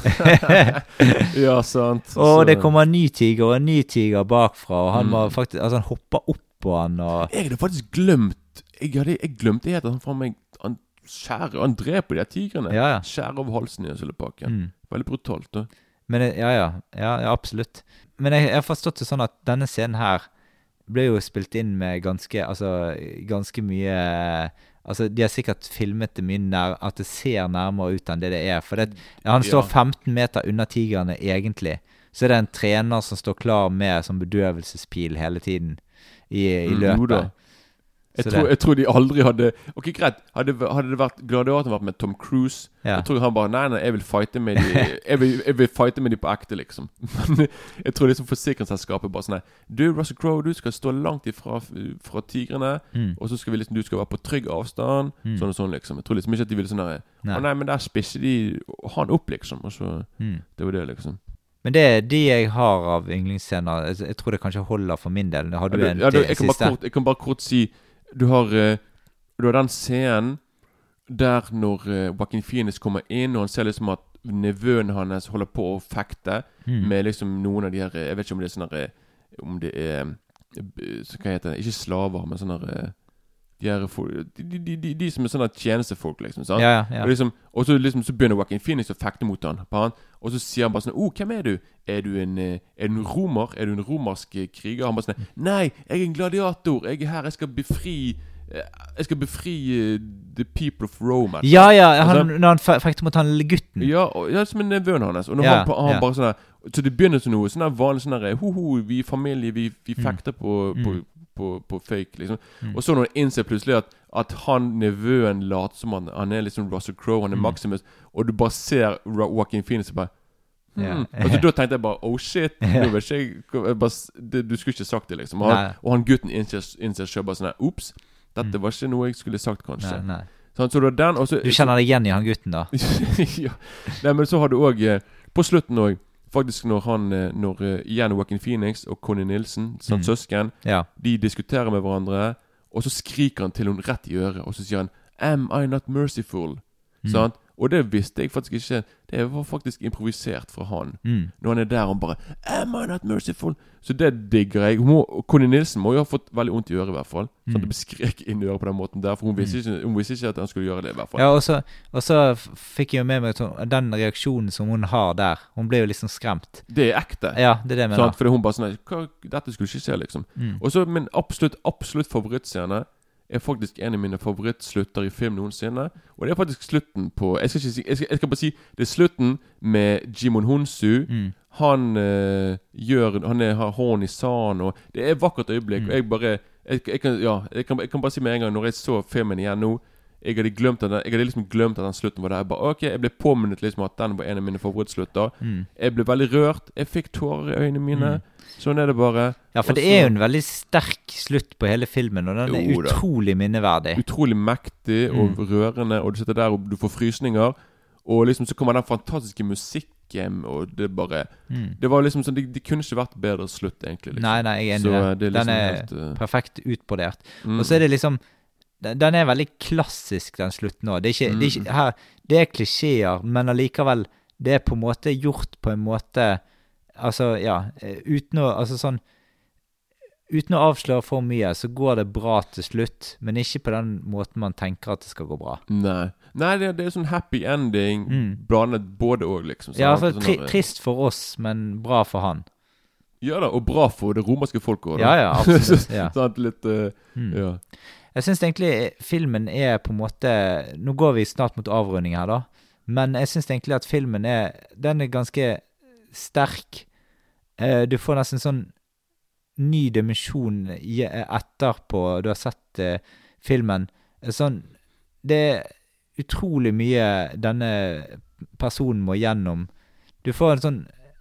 Speaker 5: ja, sant.
Speaker 4: Og
Speaker 5: Så-
Speaker 4: det kommer en ny tiger og en ny tiger bakfra, og han
Speaker 5: Mm.
Speaker 4: faktisk Altså, han hopper opp på han og
Speaker 5: Jeg hadde faktisk glemt Jeg, hadde, jeg glemte helt at han faen meg Han skjærer Han dreper de tigrene.
Speaker 4: Ja, ja.
Speaker 5: Skjærer over halsen i en sølepakke
Speaker 4: Mm.
Speaker 5: Veldig brutalt. da
Speaker 4: Men ja, ja, ja, ja, absolutt. Men jeg, jeg har forstått det sånn at denne scenen her ble jo spilt inn med ganske Altså ganske mye Altså, De har sikkert filmet det mye nær At det ser nærmere ut enn det det er. For det, han står
Speaker 5: Ja.
Speaker 4: 15 meter unna tigrene, egentlig. Så er det en trener som står klar med som bedøvelsespil hele tiden i, i
Speaker 5: Mm,
Speaker 4: løpet.
Speaker 5: Jeg tror, jeg tror de aldri hadde Ok, greit. Hadde, hadde det vært Gladiatoren vært med Tom Cruise
Speaker 4: Ja.
Speaker 5: Jeg tror han bare Nei, nei, jeg vil fighte med de Jeg vil, jeg vil fighte med de på ekte, liksom. Men jeg tror liksom forsikringsselskapet bare sånn Du, Russell Crowe, du skal stå langt ifra fra tigrene.
Speaker 4: Mm.
Speaker 5: Og så skal vi liksom du skal være på trygg avstand.
Speaker 4: Mm.
Speaker 5: Sånn og sånn, liksom. Jeg tror liksom ikke at de ville sånn der
Speaker 4: Nei.
Speaker 5: Nei, men der spisser de han opp, liksom. Og så
Speaker 4: Mm.
Speaker 5: Det var det, liksom.
Speaker 4: Men det er de jeg har av yndlingsscener. Jeg, jeg tror det kanskje holder for min del. Har du
Speaker 5: Ja,
Speaker 4: en
Speaker 5: ja,
Speaker 4: du,
Speaker 5: jeg, kan kort, jeg kan bare kort si Du har, eh, du har den scenen der når uh, Joaquin Phoenix kommer inn, og han ser liksom at nevøen hans holder på å fekte
Speaker 4: Mm.
Speaker 5: med liksom noen av de her eh, Jeg vet ikke om det er sånne eh, Om det er eh, Hva heter det? Ikke slaver, men sånne her, eh, de, de, de, de, som er sånne tjenestefolk, liksom. sant?
Speaker 4: Ja, ja.
Speaker 5: Og, liksom, og så, liksom, så begynner Joaquin Phoenix å fekte mot han, på han. Og så sier han bare sånn oh, 'Hvem er du? Er du en, eh, er du en romer? Er du en romersk eh, kriger?' Han bare sånn 'Nei, jeg er en gladiator. Jeg er her. Jeg skal befri Jeg skal befri eh, the people of Rome.'
Speaker 4: Ja, ja, han,
Speaker 5: Altså-
Speaker 4: når han fe- fekte mot han gutten.
Speaker 5: Ja, og, ja som er nevøen hans. Og når
Speaker 4: Ja,
Speaker 5: han, han
Speaker 4: ja.
Speaker 5: bare sånn der Så det begynner som noe sånn vanlig sånn Ho-ho, vi er familie, vi, vi
Speaker 4: Mm.
Speaker 5: fekter på, på,
Speaker 4: Mm.
Speaker 5: på, på fake, liksom.
Speaker 4: Mm.
Speaker 5: Og så når han innser plutselig at, at han nevøen later som han, han er liksom Russell Crowe, han er
Speaker 4: Mm.
Speaker 5: Maximus, og du bare ser Joaquin Phoenix og bare
Speaker 4: Mm.
Speaker 5: Og så da tenkte jeg bare Oh shit, vet ikke bare, det, Du skulle ikke sagt det, liksom. Han, og han gutten innser, selv bare sånn her Ops, dette
Speaker 4: Mm.
Speaker 5: var ikke noe jeg skulle sagt, kanskje.
Speaker 4: Nei, nei.
Speaker 5: Sånn, så den, også,
Speaker 4: Du kjenner deg igjen i han gutten, da?
Speaker 5: ja. Nei, men så har du òg eh, På slutten òg Faktisk når han eh, Når eh, igjen Joaquin Phoenix og Conny Nilsen, sånn
Speaker 4: Mm.
Speaker 5: søsken,
Speaker 4: Ja.
Speaker 5: de diskuterer med hverandre, og så skriker han til henne rett i øret, og så sier han 'Am I not merciful?'
Speaker 4: Mm.
Speaker 5: Sant? Og det visste jeg faktisk ikke. Det var faktisk improvisert fra han.
Speaker 4: Mm.
Speaker 5: Når han er der og bare 'Am I not merciful?' Så det digger jeg. Må, Conny Nilsen må jo ha fått veldig vondt i øret, i hvert fall. Sånn at
Speaker 4: Mm.
Speaker 5: det skrek inn i øret på den måten der. For hun visste, ikke, hun visste ikke at han skulle gjøre det, i hvert fall.
Speaker 4: Ja, og så, og så fikk jeg jo med meg sånn- den reaksjonen som hun har der. Hun ble jo liksom skremt.
Speaker 5: Det er ekte.
Speaker 4: Ja, det er det jeg mener.
Speaker 5: Sant? Fordi hun bare sånn Dette skulle ikke se, liksom.
Speaker 4: Mm.
Speaker 5: Og så Min absolutt absolutt favorittscene er faktisk en av mine favorittslutter i film noensinne. Og det er faktisk slutten på Jeg skal si Jeg skal, jeg skal bare si det er slutten med Jimon Honsu.
Speaker 4: Mm.
Speaker 5: Han eh, gjør Han er, har hånd i sanden, og det er et vakkert øyeblikk.
Speaker 4: Mm.
Speaker 5: Og jeg bare jeg, kan, ja, kan, jeg kan bare si med en gang, når jeg så filmen igjen nå jeg hadde glemt at den, Jeg hadde liksom glemt at den slutten var der. Jeg bare, ok, jeg ble påminnet liksom at den var en av mine favorittslutter.
Speaker 4: Mm.
Speaker 5: Jeg ble veldig rørt. Jeg fikk tårer i øynene mine.
Speaker 4: Mm.
Speaker 5: Sånn er det bare.
Speaker 4: Ja, for
Speaker 5: Også,
Speaker 4: det er jo en veldig sterk slutt på hele filmen, og den er utrolig minneverdig.
Speaker 5: Utrolig mektig og
Speaker 4: Mm.
Speaker 5: rørende, og du sitter der og du får frysninger. Og liksom så kommer den fantastiske musikken, og det bare
Speaker 4: Mm.
Speaker 5: Det var liksom sånn Det, det kunne ikke vært bedre slutt, egentlig. Liksom.
Speaker 4: Nei, nei, jeg er enig i
Speaker 5: eh,
Speaker 4: det.
Speaker 5: er
Speaker 4: Den
Speaker 5: liksom
Speaker 4: er
Speaker 5: helt uh,
Speaker 4: perfekt utbrodert.
Speaker 5: mm.
Speaker 4: Og så er det liksom Den den er veldig klassisk, den slutten òg. Det, det,
Speaker 5: Mm.
Speaker 4: her- det er klisjeer, men allikevel Det er på en måte gjort på en måte Altså, ja eh, Uten å Altså sånn Uten å avsløre for mye, så går det bra til slutt, men ikke på den måten man tenker at det skal gå bra.
Speaker 5: Nei, Nei det, det er sånn happy ending
Speaker 4: Mm.
Speaker 5: blandet både og, liksom.
Speaker 4: Ja,
Speaker 5: det
Speaker 4: for
Speaker 5: alltid
Speaker 4: tri
Speaker 5: sånn
Speaker 4: Trist for oss, men bra for han.
Speaker 5: Ja da, og bra for det romerske folket òg,
Speaker 4: Ja, ja, absolutt. Ja.
Speaker 5: sånn, litt uh,
Speaker 4: Mm.
Speaker 5: Ja.
Speaker 4: Jeg syns egentlig filmen er på en måte Nå går vi snart mot avrunding her, da. Men jeg syns egentlig at filmen er Den er ganske sterk. Eh, Du får nesten sånn ny dimensjon etterpå du har sett eh, filmen. Sånn Det er utrolig mye denne personen må gjennom. Du får en sånn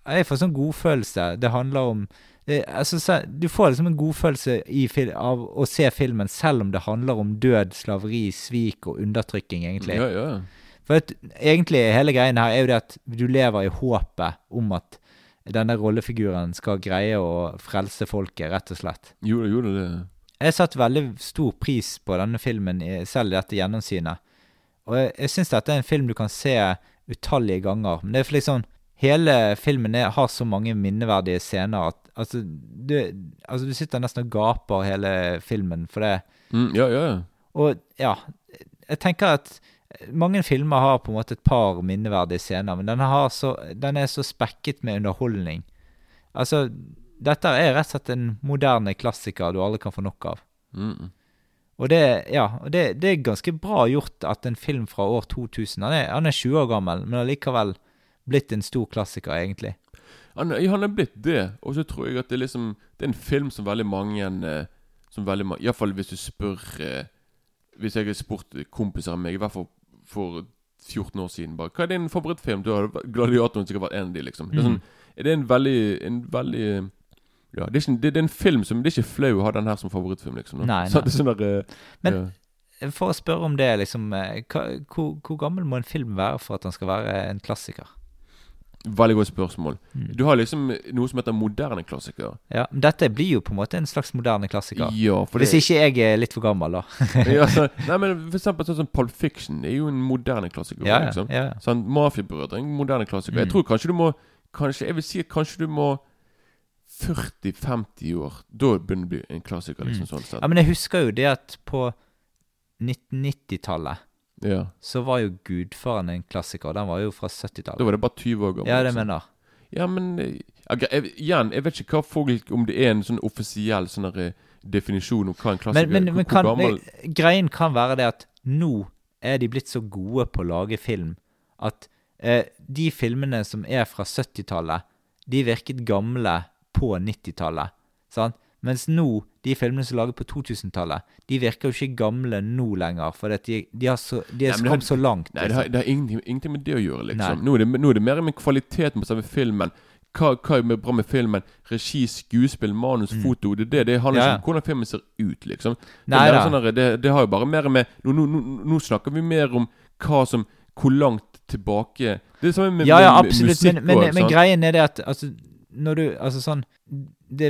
Speaker 4: Jeg får sånn godfølelse. Det handler om eh, altså, Du får liksom en godfølelse i av å se filmen, selv om det handler om død, slaveri, svik og undertrykking, egentlig.
Speaker 5: ja, ja.
Speaker 4: For at, egentlig hele greien her er jo det at du lever i håpet om at denne rollefiguren skal greie å frelse folket, rett og slett.
Speaker 5: Gjorde, gjorde det.
Speaker 4: Jeg satte veldig stor pris på denne filmen, selv i dette gjennomsynet. Og jeg, jeg syns dette er en film du kan se utallige ganger. Men det er for liksom Hele filmen er, har så mange minneverdige scener at altså du, altså du sitter nesten og gaper hele filmen for det.
Speaker 5: Mm, ja, ja, ja.
Speaker 4: Og ja, jeg tenker at mange filmer har på en måte et par minneverdige scener, men den, har så, den er så spekket med underholdning. Altså, dette er rett og slett en moderne klassiker du aldri kan få nok av.
Speaker 5: Mm.
Speaker 4: Og det, ja, og det, det er ganske bra gjort at en film fra år 2000 Han er, han er 20 år gammel, men allikevel blitt en stor klassiker, egentlig.
Speaker 5: Han, han er blitt det, og så tror jeg at det liksom Det er en film som veldig mange eh, Som veldig mange Iallfall hvis du spør eh, Hvis jeg har spurt kompiser av meg, i hvert fall for 14 år siden bare Hva er din favorittfilm? Da har Gladiatoren sikkert vært en av de, liksom. Det er, sånn, er det en veldig En veldig ja, det er, ikke, det, det er en film som Det er ikke flau å ha den her som favorittfilm, liksom.
Speaker 4: Nei,
Speaker 5: Så
Speaker 4: nei.
Speaker 5: det sånn der, eh,
Speaker 4: Men-
Speaker 5: ja.
Speaker 4: For å spørre om det, liksom hva, hvor, hvor gammel må en film være for at den skal være en klassiker?
Speaker 5: Veldig godt spørsmål.
Speaker 4: Mm.
Speaker 5: Du har liksom noe som heter moderne klassiker.
Speaker 4: Ja, men Dette blir jo på en måte en slags moderne klassiker.
Speaker 5: Ja, for
Speaker 4: Hvis
Speaker 5: det,
Speaker 4: ikke jeg er litt for gammel, da.
Speaker 5: ja, så, Nei, men for eksempel sånn som Pulp Fiction er jo en moderne klassiker.
Speaker 4: Ja, ja,
Speaker 5: liksom.
Speaker 4: ja.
Speaker 5: Sånn, Mafiabrødre er en moderne klassiker. Jeg
Speaker 4: Mm.
Speaker 5: tror kanskje du må Kanskje, Jeg vil si at kanskje du må 40-50 år. Da begynner det å bli en klassiker. liksom
Speaker 4: Mm.
Speaker 5: sånn sett.
Speaker 4: ja, men jeg husker jo det at på 1990-tallet
Speaker 5: Ja.
Speaker 4: så var jo Gudfaren en klassiker. Den var jo fra 70-tallet.
Speaker 5: Da var det bare 20 år gammel.
Speaker 4: Ja, det
Speaker 5: liksom.
Speaker 4: mener
Speaker 5: Ja, men eh, jeg, Igjen, jeg vet ikke hva folk Om det er en sånn offisiell sånn eh, definisjon om hva en klassiker
Speaker 4: Men, men,
Speaker 5: er.
Speaker 4: men
Speaker 5: Hvor-
Speaker 4: kan,
Speaker 5: gammel
Speaker 4: greien kan være det at nå er de blitt så gode på å lage film at eh, de filmene som er fra 70-tallet, de virket gamle på 90-tallet. Sant? Mens nå, de filmene som er laget på 2000-tallet, de virker jo ikke gamle nå lenger. For de, de, har så, de er
Speaker 5: det
Speaker 4: kommet så langt.
Speaker 5: Nei, det har, det har ingenting, ingenting med det å gjøre, liksom. Nå er, det, nå er det mer med kvaliteten på selve filmen. Hva, hva er bra med filmen? Regi, skuespill, manus, foto. Det er det. Det handler
Speaker 4: Mm. Ja, ja.
Speaker 5: ikke om hvordan filmen ser ut, liksom. Det,
Speaker 4: Nei
Speaker 5: sånn det, det har jo bare mer med nå, nå, nå, snakker vi mer om hva som Hvor langt tilbake Det er det samme med,
Speaker 4: Ja, ja,
Speaker 5: med, med
Speaker 4: absolutt.
Speaker 5: musikk
Speaker 4: Men, men,
Speaker 5: også,
Speaker 4: men greien er det at altså, når du Altså sånn det,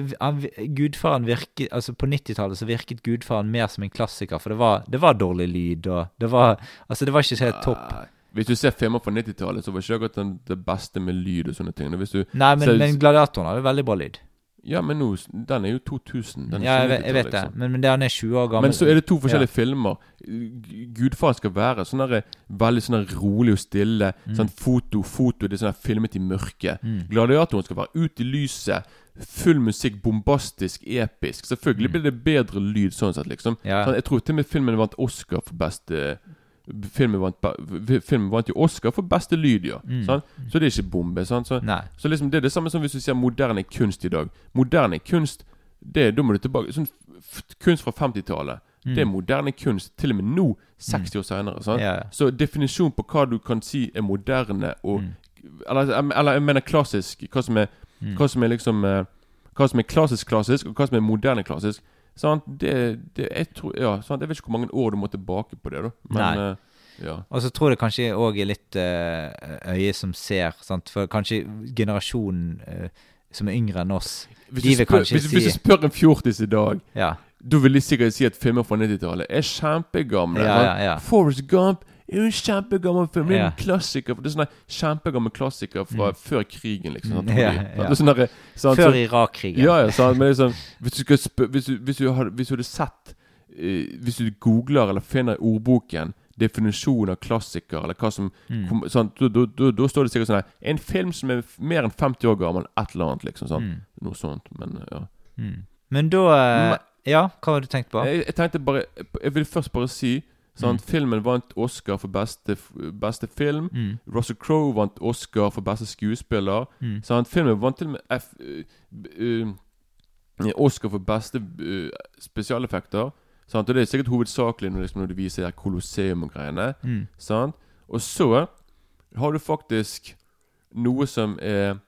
Speaker 4: Gudfaren virket Altså På 90-tallet så virket Gudfaren mer som en klassiker, for det var, det var dårlig lyd, og det var Altså, det var ikke så helt topp.
Speaker 5: Hvis du ser filmer fra 90-tallet, så var ikke akkurat den, det beste med lyd og sånne ting. Hvis du
Speaker 4: Nei, men,
Speaker 5: ser-
Speaker 4: men Gladiatoren har jo veldig bra lyd.
Speaker 5: Ja, men nå Den er jo 2000. Den er
Speaker 4: Ja, jeg, vet- jeg vet
Speaker 5: 90-tallet,
Speaker 4: det,
Speaker 5: liksom.
Speaker 4: men, men den er 20 år gammel
Speaker 5: Men så er det to forskjellige filmer. Gudfaren skal være sånn der, veldig sånn der rolig og stille.
Speaker 4: Mm.
Speaker 5: Sånn foto, foto, det er sånn der filmet i mørket. Gladiatoren skal være ut i lyset. Full musikk, bombastisk, episk. Selvfølgelig blir det bedre lyd sånn sett, liksom.
Speaker 4: Mm. Ja.
Speaker 5: Sånn, jeg tror til og med filmen vant Oscar for beste Filmen vant, filmen vant jo Oscar for beste lyd, ja. Sant? Så det er ikke bombe. Sant? Så,
Speaker 4: Mm.
Speaker 5: Så liksom det er det samme som hvis du sier moderne kunst i dag. Moderne kunst det, Da må du tilbake Sånn kunst fra 50-tallet. Det er moderne kunst til og med nå, 60 år senere.
Speaker 4: Mm. Ja, ja.
Speaker 5: Så definisjon på hva du kan si er moderne og
Speaker 4: Mm.
Speaker 5: eller, eller jeg mener klassisk. Hva som er,
Speaker 4: Mm.
Speaker 5: hva som er liksom eh, Hva som er klassisk klassisk, og hva som er moderne Sant? Det, det jeg tror Ja, sant? Jeg vet ikke hvor mange år du må tilbake på det, da. Men
Speaker 4: Nei.
Speaker 5: eh, ja.
Speaker 4: Og så tror jeg kanskje òg er litt uh, øye som ser, sant. For kanskje generasjonen uh, som er yngre enn oss,
Speaker 5: Hvis,
Speaker 4: de
Speaker 5: du spør, hvis, si... hvis du spør en fjortis i dag
Speaker 4: Ja.
Speaker 5: Da vil de sikkert si at filmer fra 90-tallet er kjempegamle.
Speaker 4: Ja, ja, ja.
Speaker 5: Forrest Gump jo en kjempegammel film. Det er en klassiker. For det er sånn kjempegammel klassiker fra før krigen, liksom. sant?
Speaker 4: Mm. Ja, ja.
Speaker 5: Er sånn der, sant?
Speaker 4: Før Irak-krigen.
Speaker 5: Ja, ja, sant? Men er sånn Hvis du, skal spø hvis du, hvis du, hadde, hvis du hadde sett eh, Hvis du googler eller finner i ordboken definisjon av klassiker, eller hva som
Speaker 4: Mm.
Speaker 5: sånn, da, står det sikkert sånn her En film som er mer enn 50 år gammel, et eller annet, liksom. sånn
Speaker 4: Mm.
Speaker 5: Noe sånt. Men ja.
Speaker 4: Mm. Men da Ja, hva har du tenkt på?
Speaker 5: Jeg, jeg tenkte bare Jeg vil først bare si
Speaker 4: Mm.
Speaker 5: Filmen vant Oscar for beste, beste film.
Speaker 4: Mm.
Speaker 5: Russell Crowe vant Oscar for beste skuespiller.
Speaker 4: Mm.
Speaker 5: Sant? Filmen vant til og med F, uh, uh, Oscar for beste uh, spesialeffekter. Sant? Og det er sikkert hovedsakelig når, liksom, når du viser her Colosseum og greiene.
Speaker 4: Mm.
Speaker 5: Sant? Og så har du faktisk noe som er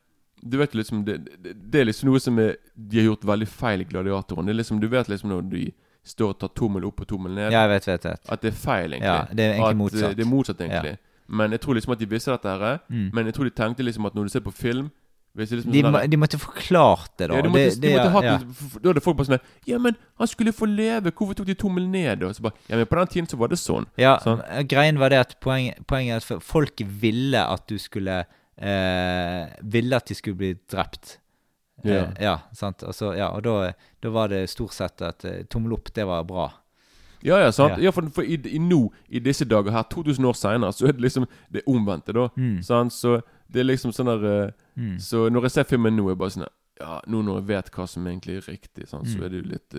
Speaker 5: Du vet liksom det, det, det er liksom noe som er, de har gjort veldig feil i Gladiatoren. Det er liksom, Du vet liksom når de står og tar tommel opp og tommel ned,
Speaker 4: Ja, jeg vet, vet, vet.
Speaker 5: at det er feil, egentlig.
Speaker 4: Ja, det er egentlig
Speaker 5: at, uh,
Speaker 4: motsatt.
Speaker 5: Det er motsatt, egentlig. Men jeg tror liksom at de visste dette her.
Speaker 4: Mm.
Speaker 5: Men jeg tror de tenkte liksom at når du ser på film liksom
Speaker 4: De,
Speaker 5: sånn
Speaker 4: må, de måtte forklart det, da.
Speaker 5: ja, de måtte,
Speaker 4: det,
Speaker 5: de måtte
Speaker 4: ja,
Speaker 5: hatt
Speaker 4: ja.
Speaker 5: Da hadde folk bare sånn Ja, men han skulle få leve. Hvorfor tok de tommelen ned? Og så bare Ja, men på den tiden så var det sånn.
Speaker 4: Ja,
Speaker 5: sånn.
Speaker 4: greien var det at poenget, poenget er at folk ville at du skulle eh, Ville at de skulle bli drept.
Speaker 5: Ja.
Speaker 4: Eh, ja sant. Altså, ja, og da, da var det stort sett at eh, tommel opp, det var bra.
Speaker 5: Ja, ja, sant?
Speaker 4: Ja.
Speaker 5: For, for i, i nå, i disse dager her, 2000 år seinere, så er det liksom det omvendte, da.
Speaker 4: Mm.
Speaker 5: Sant? Så det er liksom sånn der eh,
Speaker 4: Mm.
Speaker 5: Så når jeg ser filmen nå, er jeg bare sånn Ja, nå når jeg vet hva som egentlig er riktig, sant, så
Speaker 4: Mm.
Speaker 5: er det jo litt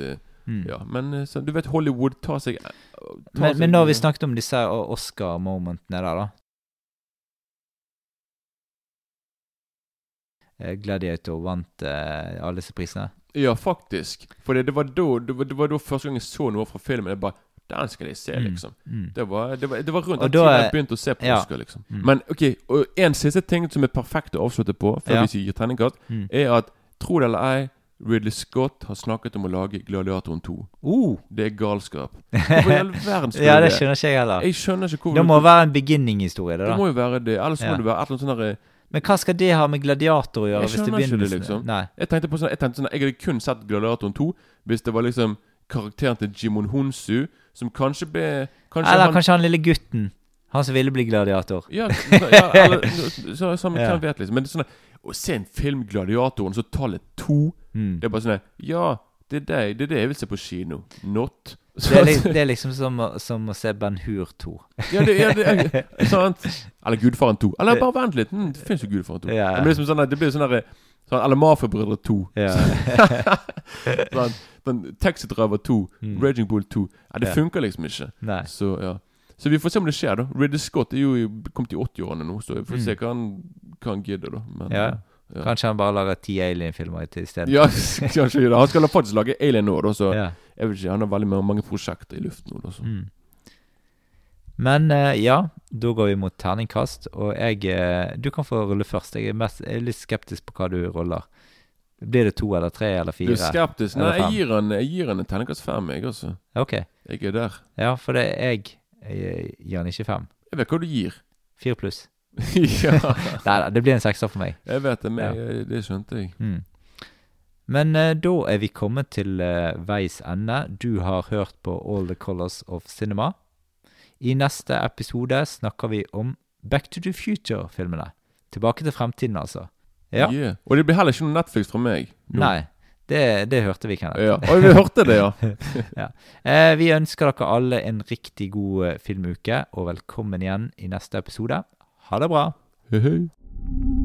Speaker 4: Mm.
Speaker 5: Ja. Men så, du vet, Hollywood tar seg tar
Speaker 4: Men,
Speaker 5: seg-
Speaker 4: men har vi snakket om disse Oscar-momentene der, da. Gladiator vant eh, alle disse prisene.
Speaker 5: Ja, faktisk. For det, det, var da, det, var, da første gang jeg så noe fra filmen. Jeg bare Den skal jeg se,
Speaker 4: Mm.
Speaker 5: liksom.
Speaker 4: Mm.
Speaker 5: Det var, det var, det var rundt den
Speaker 4: da
Speaker 5: tiden jeg begynte å se på
Speaker 4: ja.
Speaker 5: Oscar, liksom.
Speaker 4: Mm.
Speaker 5: Men ok, og en siste ting som er perfekt å avslutte på, før
Speaker 4: Ja.
Speaker 5: vi gir terningkast,
Speaker 4: Mm.
Speaker 5: er at tro det eller ei, Ridley Scott har snakket om å lage Gladiatoren 2.
Speaker 4: Uh.
Speaker 5: Det er galskap. Hvorfor i all verden
Speaker 4: Ja, det skjønner ikke jeg heller.
Speaker 5: Jeg skjønner ikke hvorfor
Speaker 4: Det må være en beginning-historie, det
Speaker 5: Det må jo være det. Ellers
Speaker 4: Ja.
Speaker 5: må det være et eller annet sånn derre
Speaker 4: Men hva skal det ha med gladiator å gjøre?
Speaker 5: Jeg
Speaker 4: hvis det
Speaker 5: skjønner ikke det, liksom.
Speaker 4: Nei.
Speaker 5: Jeg tenkte på sånn Jeg tenkte sånn Jeg hadde kun sett Gladiatoren 2 hvis det var liksom karakteren til Jimon Honsu, som kanskje ble Kanskje
Speaker 4: Eller
Speaker 5: han
Speaker 4: kanskje han lille gutten. Han som ville bli gladiator.
Speaker 5: Ja, ja eller så, så,
Speaker 4: Ja.
Speaker 5: Vet, liksom. Men det er sånn å se en film, 'Gladiatoren', så tallet to
Speaker 4: Mm.
Speaker 5: Det er bare sånn Ja, det er det, det er det jeg vil se på kino. Not
Speaker 4: Det er, li- det er liksom som, å- som å se Ben Hur 2.
Speaker 5: Ja, det, ja, det er sant. Eller Gudfaren 2. Eller bare vent litt. Mm, det fins jo Gudfaren 2.
Speaker 4: Ja.
Speaker 5: Det blir liksom sånn det blir sånn derre sånn, Eller Mafiabrødre 2.
Speaker 4: Ja.
Speaker 5: sånn, sånn, Taxi Driver 2.
Speaker 4: Mm.
Speaker 5: Raging Bull 2. Ja, det funker liksom ikke.
Speaker 4: Nei.
Speaker 5: Så ja Så vi får se om det skjer, da. Ridley Scott er jo kommet i 80-årene nå, så vi får
Speaker 4: Mm.
Speaker 5: se hva han, hva han gidder, da. Men,
Speaker 4: Ja.
Speaker 5: Ja.
Speaker 4: Kanskje han bare lager ti Alien-filmer til stedet.
Speaker 5: Ja, kanskje. Han skal faktisk lage Alien nå, da, så
Speaker 4: Ja.
Speaker 5: jeg vet ikke, han har veldig mange, prosjekter i luften nå. Da, så.
Speaker 4: Mm. Men eh, ja, da går vi mot terningkast, og jeg eh, Du kan få rulle først. Jeg er, mest, jeg er litt skeptisk på hva du ruller. Blir det to eller tre eller
Speaker 5: Du er skeptisk? Nei, jeg gir han, jeg gir en terningkast fem, jeg, altså.
Speaker 4: Ok.
Speaker 5: Jeg er der.
Speaker 4: Ja, for det er jeg, jeg gir han ikke fem.
Speaker 5: Jeg vet hva du gir.
Speaker 4: Fire pluss.
Speaker 5: ja,
Speaker 4: Nei da, det blir en sekser for meg.
Speaker 5: jeg vet det, men jeg, det skjønte jeg.
Speaker 4: Mm. Men eh, da er vi kommet til eh, veis ende. Du har hørt på All the Colors of Cinema. I neste episode snakker vi om Back to the Future-filmene. Tilbake til fremtiden, altså. Ja.
Speaker 5: Yeah. Og det blir heller ikke noe Netflix fra meg. nå.
Speaker 4: Nei, det, det hørte vi, Kenneth.
Speaker 5: Ja. Og vi hørte det, ja.
Speaker 4: Eh, vi ønsker dere alle en riktig god eh, filmuke, og velkommen igjen i neste episode. Ha det bra.
Speaker 5: Hei, hei.